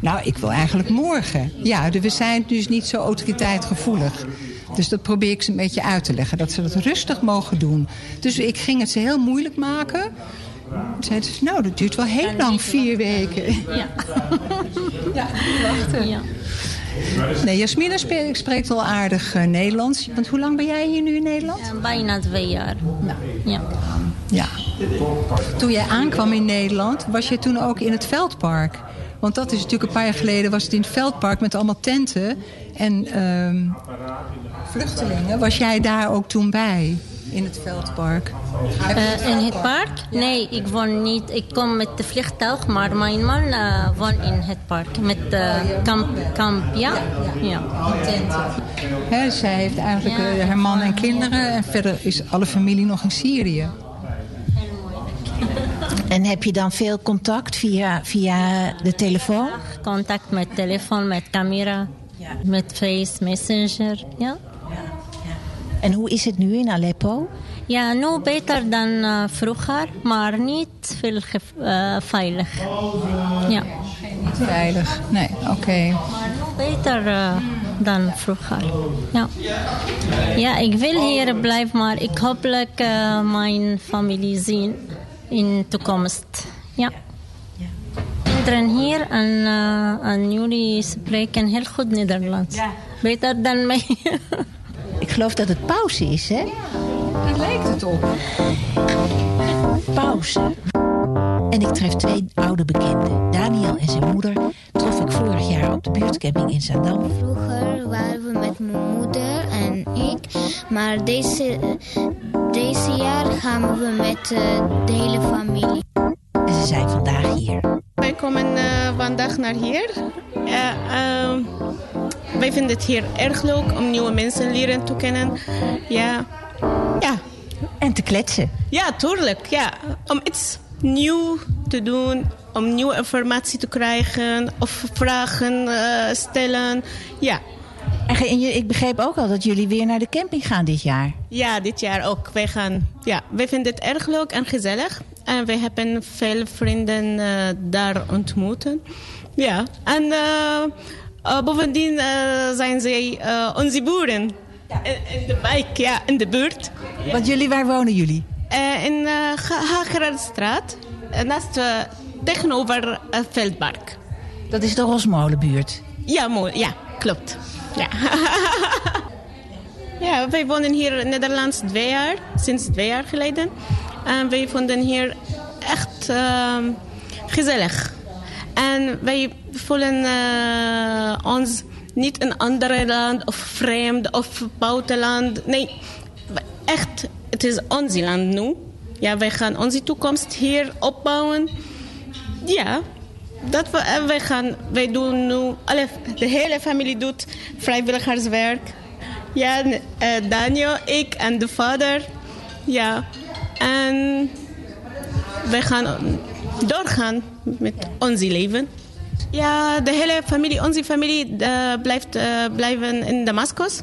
Nou, ik wil eigenlijk morgen. Ja, dus we zijn dus niet zo autoriteitgevoelig. Dus dat probeer ik ze een beetje uit te leggen. Dat ze dat rustig mogen doen. Dus ik ging het ze heel moeilijk maken. Zeiden ze, nou, dat duurt wel heel lang, vier weken. (laughs) Ja. ja, wachten. Ja. Nee, Jasmina spreekt wel aardig eh, Nederlands. Want hoe lang ben jij hier nu in Nederland? Bijna twee jaar. Ja. Ja. Toen jij aankwam in Nederland, was je toen ook in het Veldpark. Want dat is natuurlijk een paar jaar geleden, was het in het Veldpark met allemaal tenten. En ehm, vluchtelingen, was jij daar ook toen bij? In het Veldpark? Eh, in het park? Nee, ik woon niet. Ik kom met de vliegtuig, maar mijn man eh, woont in het park. Met uh, kamp, kamp, ja? Ja. Hè, zij heeft eigenlijk eh, haar man en kinderen. En verder is alle familie nog in Syrië. En heb je dan veel contact via, via de telefoon? Contact met telefoon, met camera, met face, messenger, ja. En hoe is het nu in Aleppo? Ja, nu beter dan eh, vroeger, maar niet veel eh, veilig. Ja. Niet veilig, nee, oké. Beter eh, dan vroeger. Ja. ja, ik wil hier blijven, maar ik hopelijk eh, mijn familie zien in de toekomst. Ja. Kinderen hier en, eh, en jullie spreken heel goed Nederlands. Beter dan mij. (laughs) Ik geloof dat het pauze is, hè? Daar lijkt het op. Pauze. En ik tref twee oude bekenden. Daniel en zijn moeder trof ik vorig jaar op de buurtcamping in Zaandam. Vroeger waren we met mijn moeder en ik. Maar deze, deze jaar gaan we met eh, de hele familie. En ze zijn vandaag hier. Wij komen eh, vandaag naar hier. Ehm, wij vinden het hier erg leuk om nieuwe mensen leren te kennen. Ja, ja. En te kletsen. Ja, tuurlijk. Ja. Om iets nieuw te doen, om nieuwe informatie te krijgen of vragen eh, stellen. Ja. En je- ik begreep ook al dat jullie weer naar de camping gaan dit jaar. Ja, dit jaar ook. Wij gaan, ja, wij vinden het erg leuk en gezellig. En wij hebben veel vrienden eh, daar ontmoeten. Ja, en eh, eh, bovendien zijn zij eh, onze boeren. In, in de wijk, ja, in de buurt. Want jullie, waar wonen jullie? Eh, in uh, Hagerenstraat, eh, naast, tegenover het Veldpark. Dat is de Rosmolenbuurt. Ja, mooi. Ja, klopt. Ja. (laughs) ja, wij wonen hier in Nederland twee jaar, sinds twee jaar geleden. En wij vonden hier echt ehm, gezellig. En wij voelen eh, ons niet in een ander land of vreemd of buitenland. Nee, echt, het is ons land nu. Ja, wij gaan onze toekomst hier opbouwen. Ja, dat we, en wij, gaan, wij doen nu, alle, de hele familie doet vrijwilligerswerk. Ja, eh, Daniel, ik en de vader. Ja, en wij gaan doorgaan met ons leven. Ja, de hele familie, onze familie eh, blijft eh, blijven in Damascus.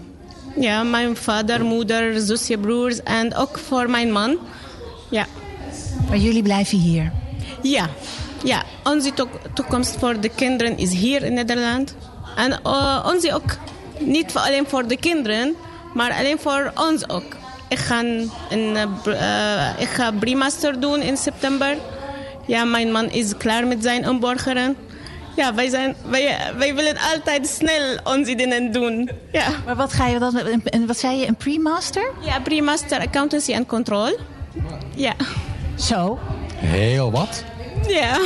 Ja, mijn vader, moeder, zusje, broers en ook voor mijn man. Ja. Maar jullie blijven hier. Ja, ja. onze to- toekomst voor de kinderen is hier in Nederland. En eh, onze ook. Niet voor- alleen voor de kinderen, maar alleen voor ons ook. Ik ga, een, eh, eh, ik ga pre-master doen in september. Ja, mijn man is klaar met zijn inburgeren. Ja, wij, zijn, wij, wij willen altijd snel onze dingen doen. Ja. Maar wat ga je dan, een- een- wat zei je, een pre-master? Ja, pre-master accountancy en control. Ja. Zo. Heel wat. Ja.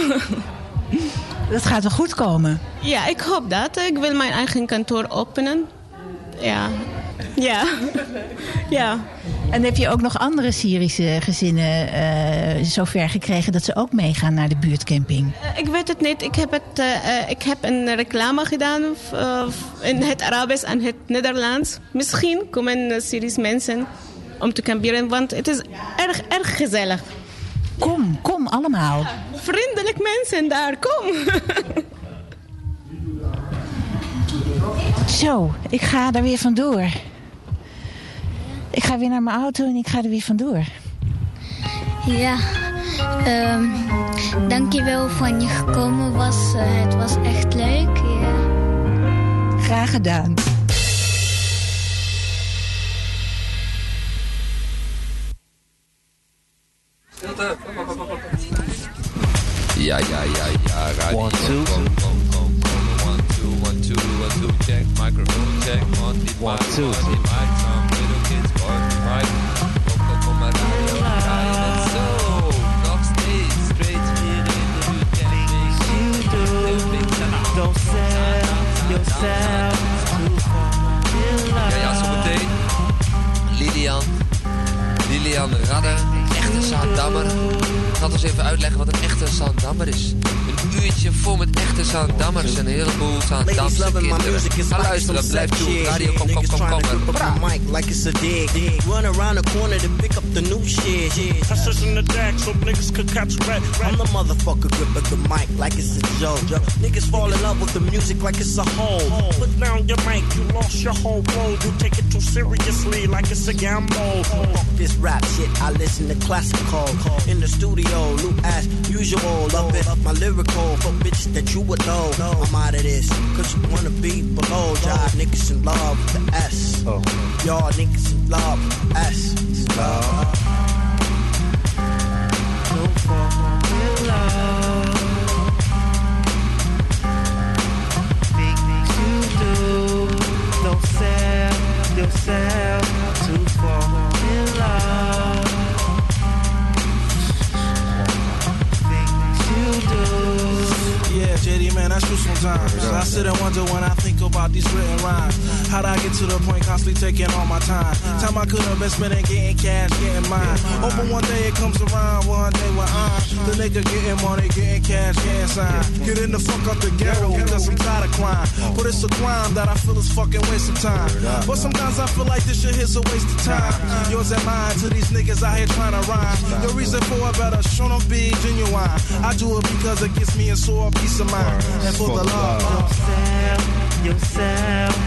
Dat gaat wel goed komen. Ja, ik hoop dat. Ik wil mijn eigen kantoor openen. Ja. Ja. ja. En heb je ook nog andere Syrische gezinnen eh, zover gekregen dat ze ook meegaan naar de buurtcamping? Eh, Ik weet het niet. Ik heb, het, eh, ik heb een reclame gedaan in het Arabisch en het Nederlands. Misschien komen Syrische mensen om te kamperen, want het is erg, erg gezellig. Kom, kom allemaal. Vriendelijk mensen daar, kom. Zo, ik ga er weer vandoor. Ik ga weer naar mijn auto en ik ga er weer vandoor. Ja, ehm dankjewel van je gekomen was. Eh, het was echt leuk. Ja. Graag gedaan. One, two. One, two, one, two, one, two, check. Microphone check. On the one, mic, two. On the mic. Some little kids on the mic. Uitleggen wat een echte Zaandammer is. Een uurtje vol met echte Zaandammers en een heleboel Zaandamse kinderen. Ga luisteren, blijf toe. Radio, kom, kom, kom, kom. Grip up the mic like it's a dig. Run around the corner to pick up the new shit. Pressures in the deck so niggas could catch red. I'm the motherfucker grip up the mic like it's a joke. Niggas fall in love with the music like it's a hole. Put down your mic, you lost your whole road. You take it too seriously like it's a gamble. Fuck this rap shit, I listen to classical. In the studio, new as usual. Love it, my lyrical. For bitches that you would know. No, I'm out of this, cause you wanna be below. Jive niggas in love with the S. Y'all niggas in love with the S. Oh. It's love. Don't fall in love. Things you do, don't sell yourself to fall Yeah, JD, man, that's true sometimes. I sit and wonder when I think about these written rhymes. How'd I get to the point constantly taking all my time? Time I could have been spending getting cash, getting mine. Hoping one day it comes around, one day when I'm the nigga getting money, getting cash, getting signed. Getting the fuck up the ghetto because I'm tired of crime. But it's a crime that I feel is fucking waste of time. But sometimes I feel like this shit is a waste of time. Yours and mine to these niggas out here trying to rhyme. The reason for it better show them be genuine. I do it because it gives me a sore peace of mind. And for the love. Don't yourself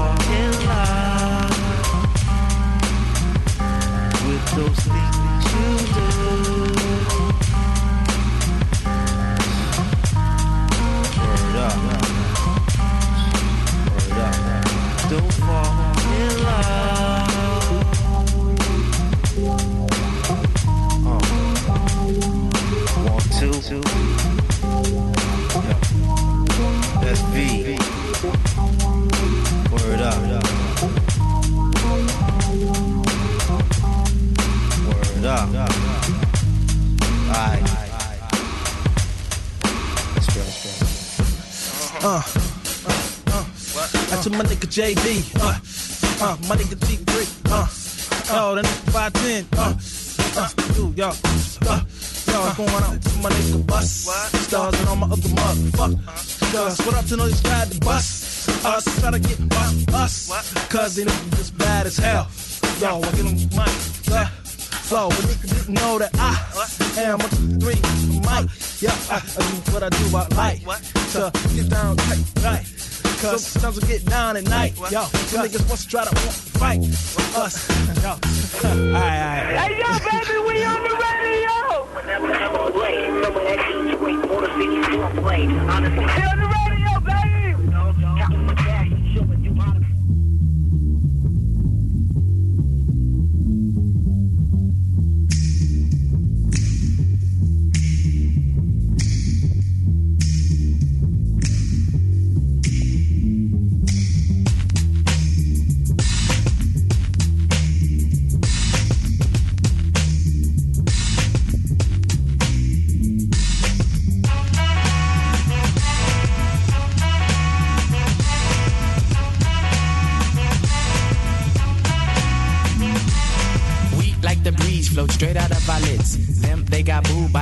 to my nigga JD. Uh, uh, my nigga T3. Uh, oh, that nigga 510. Uh, uh, dude, y'all. Uh, y'all going out to my nigga Bus. Stars and all my other motherfuckers. Cause what up to know these ride the bus? Us to get us, us. Cause they niggas just bad as hell. Yo, I get them money. Uh, flow, but nigga didn't know that I am a three mic. Yeah, I, I do what I do, I like to get down tight, right? Cause sometimes I get down at night, yo. Some niggas wants to try to fight us, yo. (laughs) Alright, alright. Hey, yo, baby, we on the radio! Hey, on the radio,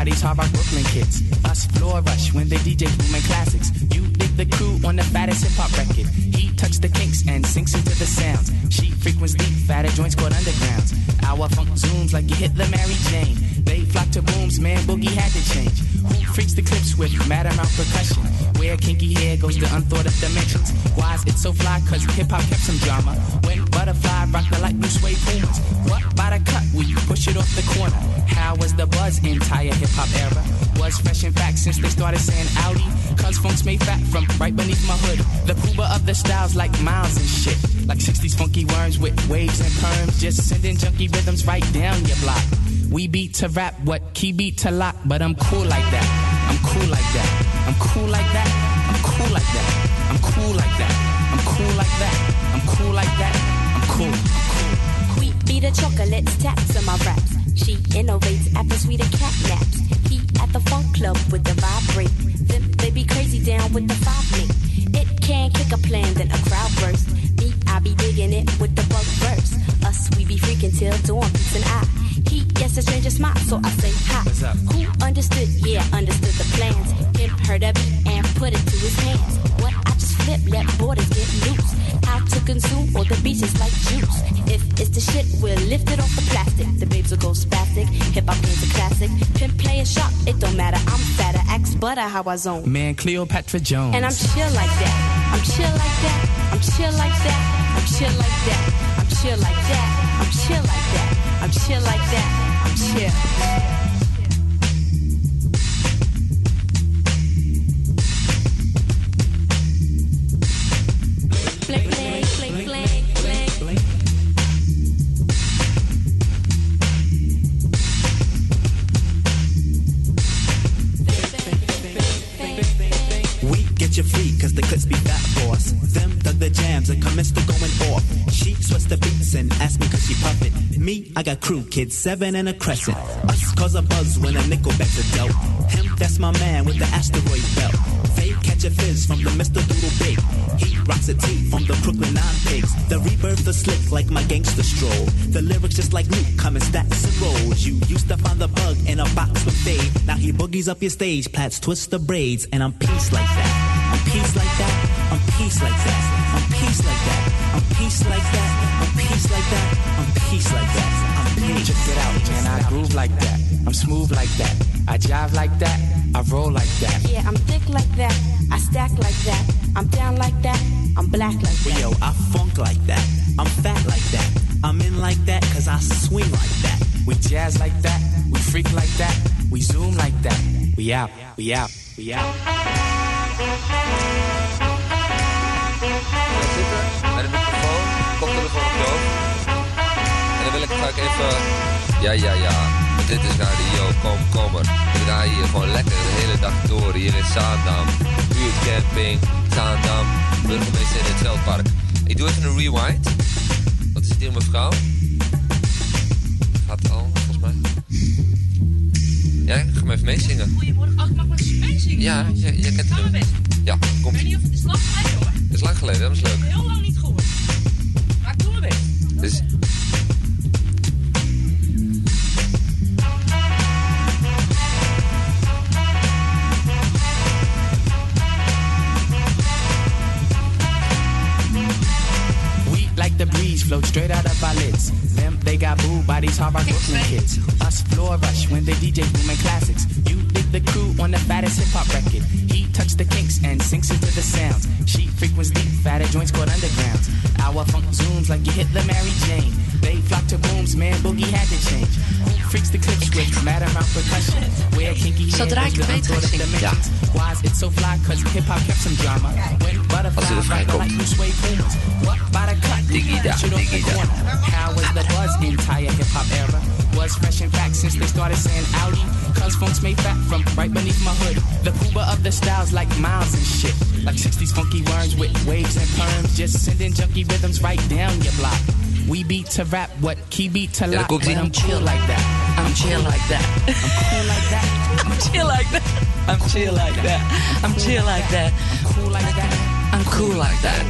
these hard rock Brooklyn kids. Us floor rush when they DJ booming classics. You dig the crew on the fattest hip hop record. He touched the kinks and sinks into the sounds. She frequents deep, fatter joints called undergrounds. Our funk zooms like you hit the Mary Jane. They flock to booms, man, boogie had to change. Who freaks the clips with mad amount percussion? Where kinky hair goes to unthought of dimensions. Why is it so fly? Cause hip hop kept some drama. When butterfly rock the light blue suede pumas. What by the cut? We push it off the corner. How was the buzz entire hip hop era? Was fresh in fact since they started saying Audi. Cause funk's made fat from right beneath my hood. The pooba of the styles like miles and shit. Like 60s funky worms with waves and perms. Just sending junky rhythms right down your block. We beat to rap, what key beat to lock, but I'm cool like that. I'm cool like that. I'm cool like that. I'm cool like that. I'm cool like that. I'm cool like that. I'm cool like that. I'm cool. Wheat beat the chocolates, taps on my raps. She innovates after sweeter cat naps. He at the funk club with the vibrate. Them they be crazy down with the five link. It can kick a plan, then a crowd burst. Me, I be digging it with the bug verse. Us, we be freaking till dawn, peace and I. He gets a stranger smile, so I say hi. Who understood? Yeah, understood the plans. Him heard a beat and put it to his hands. What I just flip, let borders get loose. To consume all the beaches like juice. If it's the shit, we'll lift it off the plastic. The babes will go spastic. Hip hop game's a classic. Pimp play a shot, it don't matter. I'm fatter, axe butter how I zone. Man, Cleopatra Jones. And I'm chill like that. I'm chill like that. I'm chill like that. I'm chill like that. I'm chill like that. I'm chill like that. I'm chill like that. I'm chill. The and asked me cause she puffin'. Me, I got crew kids, seven and a crescent. Us cause a buzz when a nickel backs a dealt. Him, that's my man with the asteroid belt. They catch a fizz from the Mr. Doodle Big. He rocks a tee from the Brooklyn Nine Pigs. The rebirth is slick like my gangster stroll. The lyrics just like Luke coming stacks and rolls. You used to find the bug in a box with Dave. Now he boogies up your stage, plats twist the braids, and I'm peace like that. I'm peace like that. I'm peace like that. I'm peace like that. I'm peace like that. I'm peace like that. I'm peace like that. I'm peace. Check it out, man. I groove like that. I'm smooth like that. I jive like that. I roll like that. Yeah, I'm thick like that. I stack like that. I'm down like that. I'm black like that. Yo, I funk like that. I'm fat like that. I'm in like that cause I swing like that. We jazz like that. We freak like that. We zoom like that. We out. We out. We out. Ik even... Ja, ja, ja. Dit is radio, kom, kom er. We draaien hier gewoon lekker de hele dag door. Hier in Zaandam. Buurtcamping, Zaandam. Burgemeester in het Veldpark. Ik doe even een rewind. Wat is het hier, mevrouw? Gaat al, volgens mij. Ja, ga maar even meezingen. Goedemorgen, oh, ik mag maar eens meezingen. Ja, je, je kent best. Ja, Ik komt weet niet of het is lang geleden hoor. Het is lang geleden, dat is leuk. Heel lang niet gehoord. Maar ik doe mijn best. Dus float straight out of our lids. Them, they got booed by these hard rock Brooklyn kids. Us floor rush when they DJ booming classics. You dig the crew on the fattest hip hop record. He touched the kinks and sinks into the sounds. She frequents deep, fatter joints called undergrounds. Our funk zooms like you hit the Mary Jane. They flock to booms, man, boogie had to change. Who freaks the clips with mad amount percussion? Where kinky Zo hair draai ik goes het to beter unthought of eens. dimensions. Why is it so fly? Cause hip hop kept some drama. When butterfly Als hij er vrij rock the komt. light blue suede pumas. What by the cut? Digida, Push it off the digida. corner. How was the buzz entire hip hop era? Was fresh in fact since they started saying Audi. Cause funk's made fat from right beneath my hood. The pooba of the styles like miles and shit. Like 60s funky worms with waves and perms. Just sending junky rhythms right down your block. We beat to rap, what key beat to lock. I'm chill like that. I'm chill like that. I'm cool like that. I'm chill like that. I'm chill like that. I'm chill like that. I'm cool like that. I'm cool like that.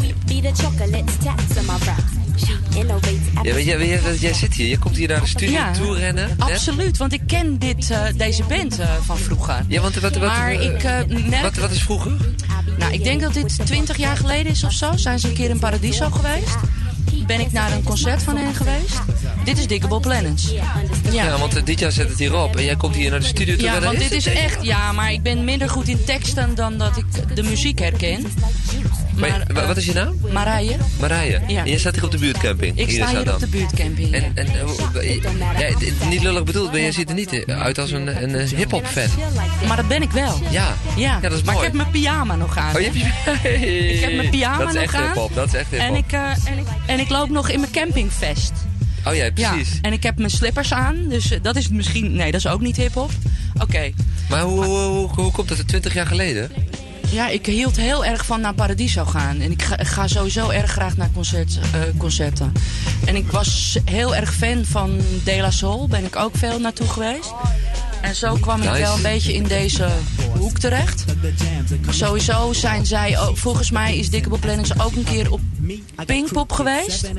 Wheat beat the chocolates, taps on my raps. She innovates Ja, weet je, weet je, jij zit hier, je komt hier naar de studio Ja, toe rennen. net. Absoluut, want ik ken dit, eh, deze band eh, van vroeger. Ja, want wat, wat, maar ik eh, merk... wat, wat is vroeger? Nou, ik denk dat dit 20 jaar geleden is of zo. Zijn ze een keer in Paradiso geweest? Ben ik naar een concert van hen geweest? Dit is Diggable Planets. Ja, want uh, dit jaar zet het hier op en jij komt hier naar de studio toe Ja, want dit is echt... Ja, maar ik ben minder goed in teksten dan dat ik de muziek herken. Maar, wa- wat is je naam? Marije. Marije. Ja. En jij staat hier op de buurtcamping. Ik sta hier op de buurtcamping. ja. En, eh, ja, het- niet lullig bedoeld, maar jij ziet er niet uit als een, een, een hip-hop fan. Maar dat ben ik wel. Ja. Ja, Ja, dat is maar mooi. ik heb mijn pyjama nog aan. Oh, je hebt je... (laughs) Ik heb mijn pyjama Dat is nog echt aan. hip-hop, dat is echt hip-hop. En ik, eh, en, ik, en ik loop nog in mijn campingvest. Oh ja, precies. Ja, en ik heb mijn slippers aan. Dus eh, dat is misschien... Nee, dat is ook niet hiphop. Oké. Maar hoe, hoe, hoe, hoe komt dat? 20 jaar geleden? Ja, ik hield heel erg van naar Paradiso gaan. En ik ga, sowieso erg graag naar eh, concerten. En ik was heel erg fan van De La Soul. Ben ik ook veel naartoe geweest. En zo kwam ik wel een beetje in deze hoek terecht. Sowieso zijn zij... ook- volgens mij is Dickable Planets ook een keer op Pinkpop geweest.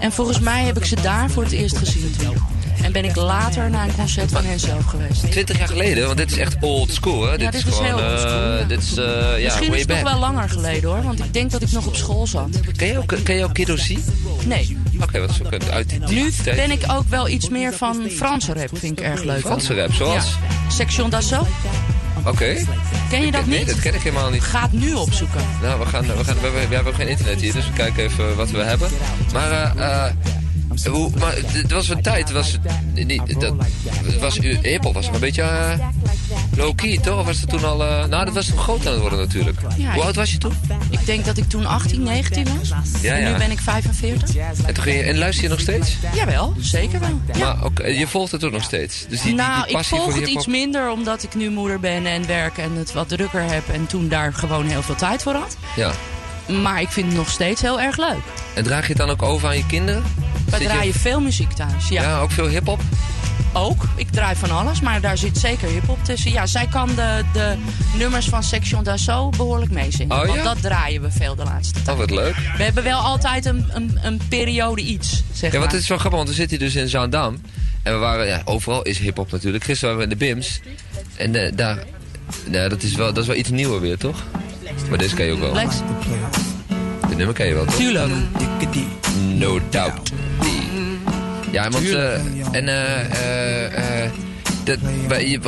En volgens mij heb ik ze daar voor het eerst gezien toen. En ben ik later naar een concert van hen zelf geweest. 20 jaar geleden, want dit is echt old school, hè? Ja, dit, dit is is gewoon, heel old school, eh, ja. dit is, eh, ja, Misschien is het nog wel langer geleden hoor. Want ik denk dat ik nog op school zat. Ken je ook, ken je ook? Nee. Oké, wat is ook uit- Nu ben ik ook wel iets meer van Franse rap, vind ik erg leuk. Franse rap, zoals? Ja. Section d'assaut. Oké. Ken je dat Nee, niet? dat ken ik helemaal niet. Ga het nu opzoeken. Nou, we, gaan, we, gaan, we, hebben- we hebben geen internet hier, dus we kijken even wat we hebben. Maar, eh, eh, hoe, maar het was een tijd, het was, niet, dat, het was, hiphop was nog een beetje eh, low-key, toch? Was het toen al, eh, nou, dat was toen groot aan het worden natuurlijk. Ja, Hoe oud was je toen? Ik denk dat ik toen 18, 19 was. Ja, En nu ben ik 45. En, toen ging je, en luister je nog steeds? Jawel, zeker wel. Maar je volgt het ook nog steeds? Dus die, nou, die ik passie volg het iets minder omdat ik nu moeder ben en werk en het wat drukker heb. En toen daar gewoon heel veel tijd voor had. Ja. Maar ik vind het nog steeds heel erg leuk. En draag je het dan ook over aan je kinderen? Wij Zit je- draaien veel muziek thuis. Ja. Ja, ook veel hiphop? Ook. Ik draai van alles, maar daar zit zeker hip-hop tussen. Ja, zij kan de, de nummers van Section d'Assaut behoorlijk meezingen. Oh, ja? Want dat draaien we veel de laatste tijd. Oh, wat leuk. We hebben wel altijd een, een, een periode iets, zeg Ja, want het is wel grappig, want we zitten dus in Zaandam. En we waren, ja, overal is hiphop natuurlijk. Gisteren waren we in de BIMS. En eh, daar, ja, dat is, wel, dat is wel iets nieuwer weer, toch? Maar deze ken je ook wel. Nummer ken je wel? Tuurlijk. No doubt. Ja, want... eh, en eh... dat,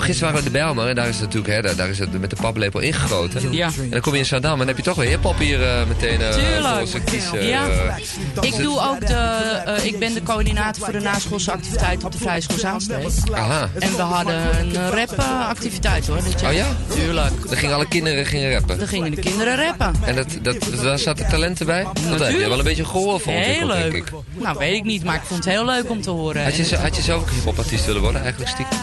gisteren waren we in de Bijlmer en daar is het natuurlijk, hè, daar, daar is het met de paplepel ingegoten. Ja. En dan kom je in Zaandam en dan heb je toch weer hiphop hier eh, meteen eh Tuurlijk. voor kiezen. Ja. eh. Ik doe ook de, ik ben de coördinator voor de naschoolse activiteit op de Vrije School Zaanstreek. Aha. En we hadden een rap-activiteit hoor. jaar. Oh ja? Tuurlijk. Dan gingen alle kinderen gingen rappen. Dan gingen de kinderen rappen. En dat, dat, daar zaten talenten bij? Want daar heb je wel een beetje gehoor voor Heel ontwikkeld, denk leuk. ik. Nou, weet ik niet, maar ik vond het heel leuk om te horen. Had je, had je zelf ook hiphopartiest willen worden, eigenlijk stiekem?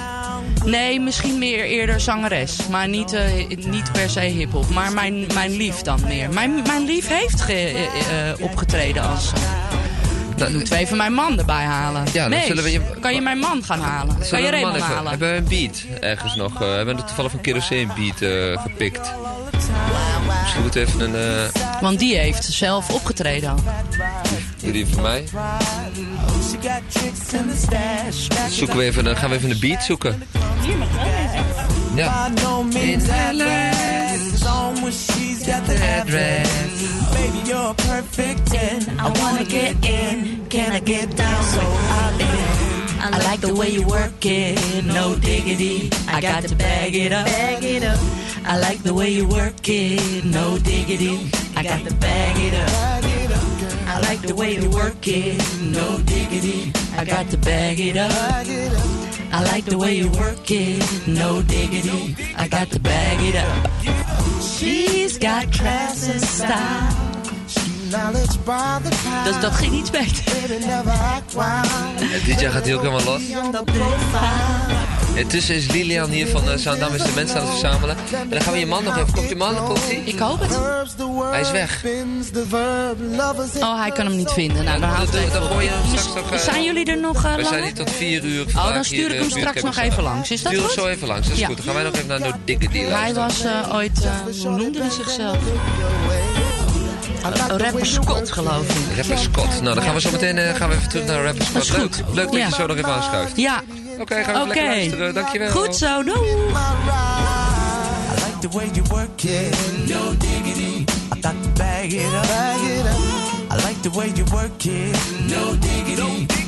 Nee, misschien meer eerder zangeres. Maar niet, eh, niet per se hip-hop. Maar mijn, mijn lief dan meer. Mijn, mijn lief heeft ge- eh, eh, opgetreden als. dan moet ik even mijn man erbij halen. Ja, dan nee, zullen we je- kan je mijn man gaan halen? kan je we Raymond halen? Hebben we een beat ergens nog? eh, hebben we toevallig een kerosene beat gepikt? Misschien moeten we even een... Want die heeft zelf opgetreden al. Doe die voor mij. Zoeken we even, dan gaan we even een beat zoeken. Ja. In when she's got that dress. Baby, you're perfect 10. I wanna get in. Can I get down so I in? I like the way you work it, no diggity. I got to bag it up. Bag it up. I like the way you work it, no diggity. I got to bag it up. I like the way you work it, no diggity. I got to bag it up. I like the way you work it, no diggity. I got to bag it up. She's got class and style. Knowledge by the time. Dus dat ging iets beter. En dit jaar gaat hij ook helemaal los. Intussen is Lilian hier van uh, Zaandam is de mensen aan het verzamelen. En dan gaan we je man nog even... Komt je man? Komt hij? Ik hoop het. Hij is weg. Oh, hij kan hem niet vinden. Nou, dan haalt Dan, hij dan gooi je hem straks nog... eh, Zijn jullie er nog uh, We zijn hier tot vier uur Oh, dan stuur ik eh, hem straks nog even langs. Is dat Stuur hem goed? zo even langs, dat is Ja. goed. Dan gaan wij nog even naar No Diggity Hij luisteren. was eh, ooit, eh, hoe noemde hij zichzelf? rapper Scott, geloof ik. Rapper Scott. Nou, dan gaan we zo meteen eh, gaan we even terug naar rapper Scott. Dat is goed. Leuk, leuk dat Ja. je zo nog even aanschuift. Ja. Oké, gaan we even lekker luisteren. Dankjewel. Goed zo, doei. I like the way you work it. No diggity. I got to bag it up. Bag it up. I like the way you work it. No diggity. I got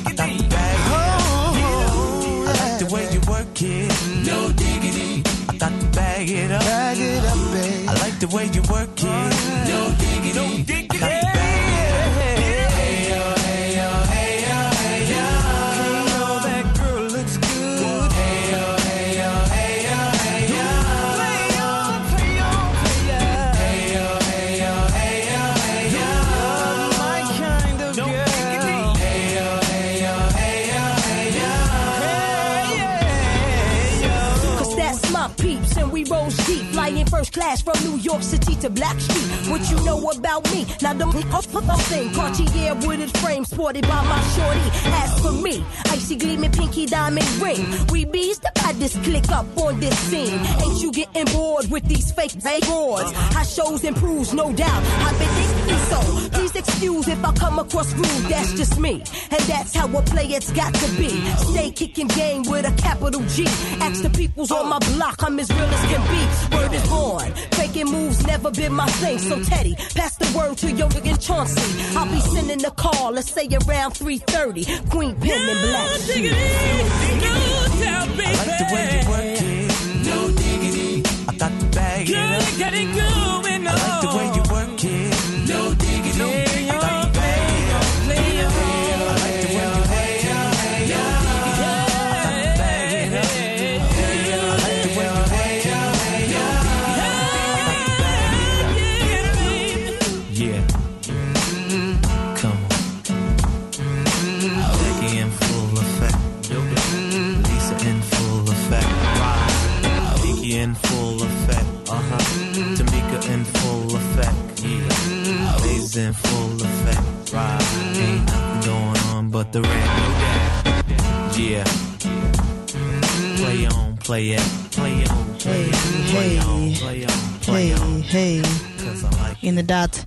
first class from New York City to Black Street. What you know about me? Now don't put the thing, Cartier wooded frame sported by my shorty. As for me, icy gleaming pinky diamond ring. We bees the this click up on this scene. Ain't you getting bored with these fake boards? I shows improves, no doubt. I've been thinking so. Please excuse if I come across rude. That's just me, and that's how a play it's got to be. Stay kicking game with a capital G. Ask the peoples on my block, I'm as real as can be. Word is born. Faking moves never been my thing. So Teddy, pass the word to your nigga Chauncey. I'll be sending a call, let's say around 3:30. Queen Pen and Black. I like the way you work it. No diggity. I got to bag it up. Get it going I like the way you the rain. Yeah. Play on, play it. Play on, play it. Play on, play on, play Hey, on. hey. I like Inderdaad.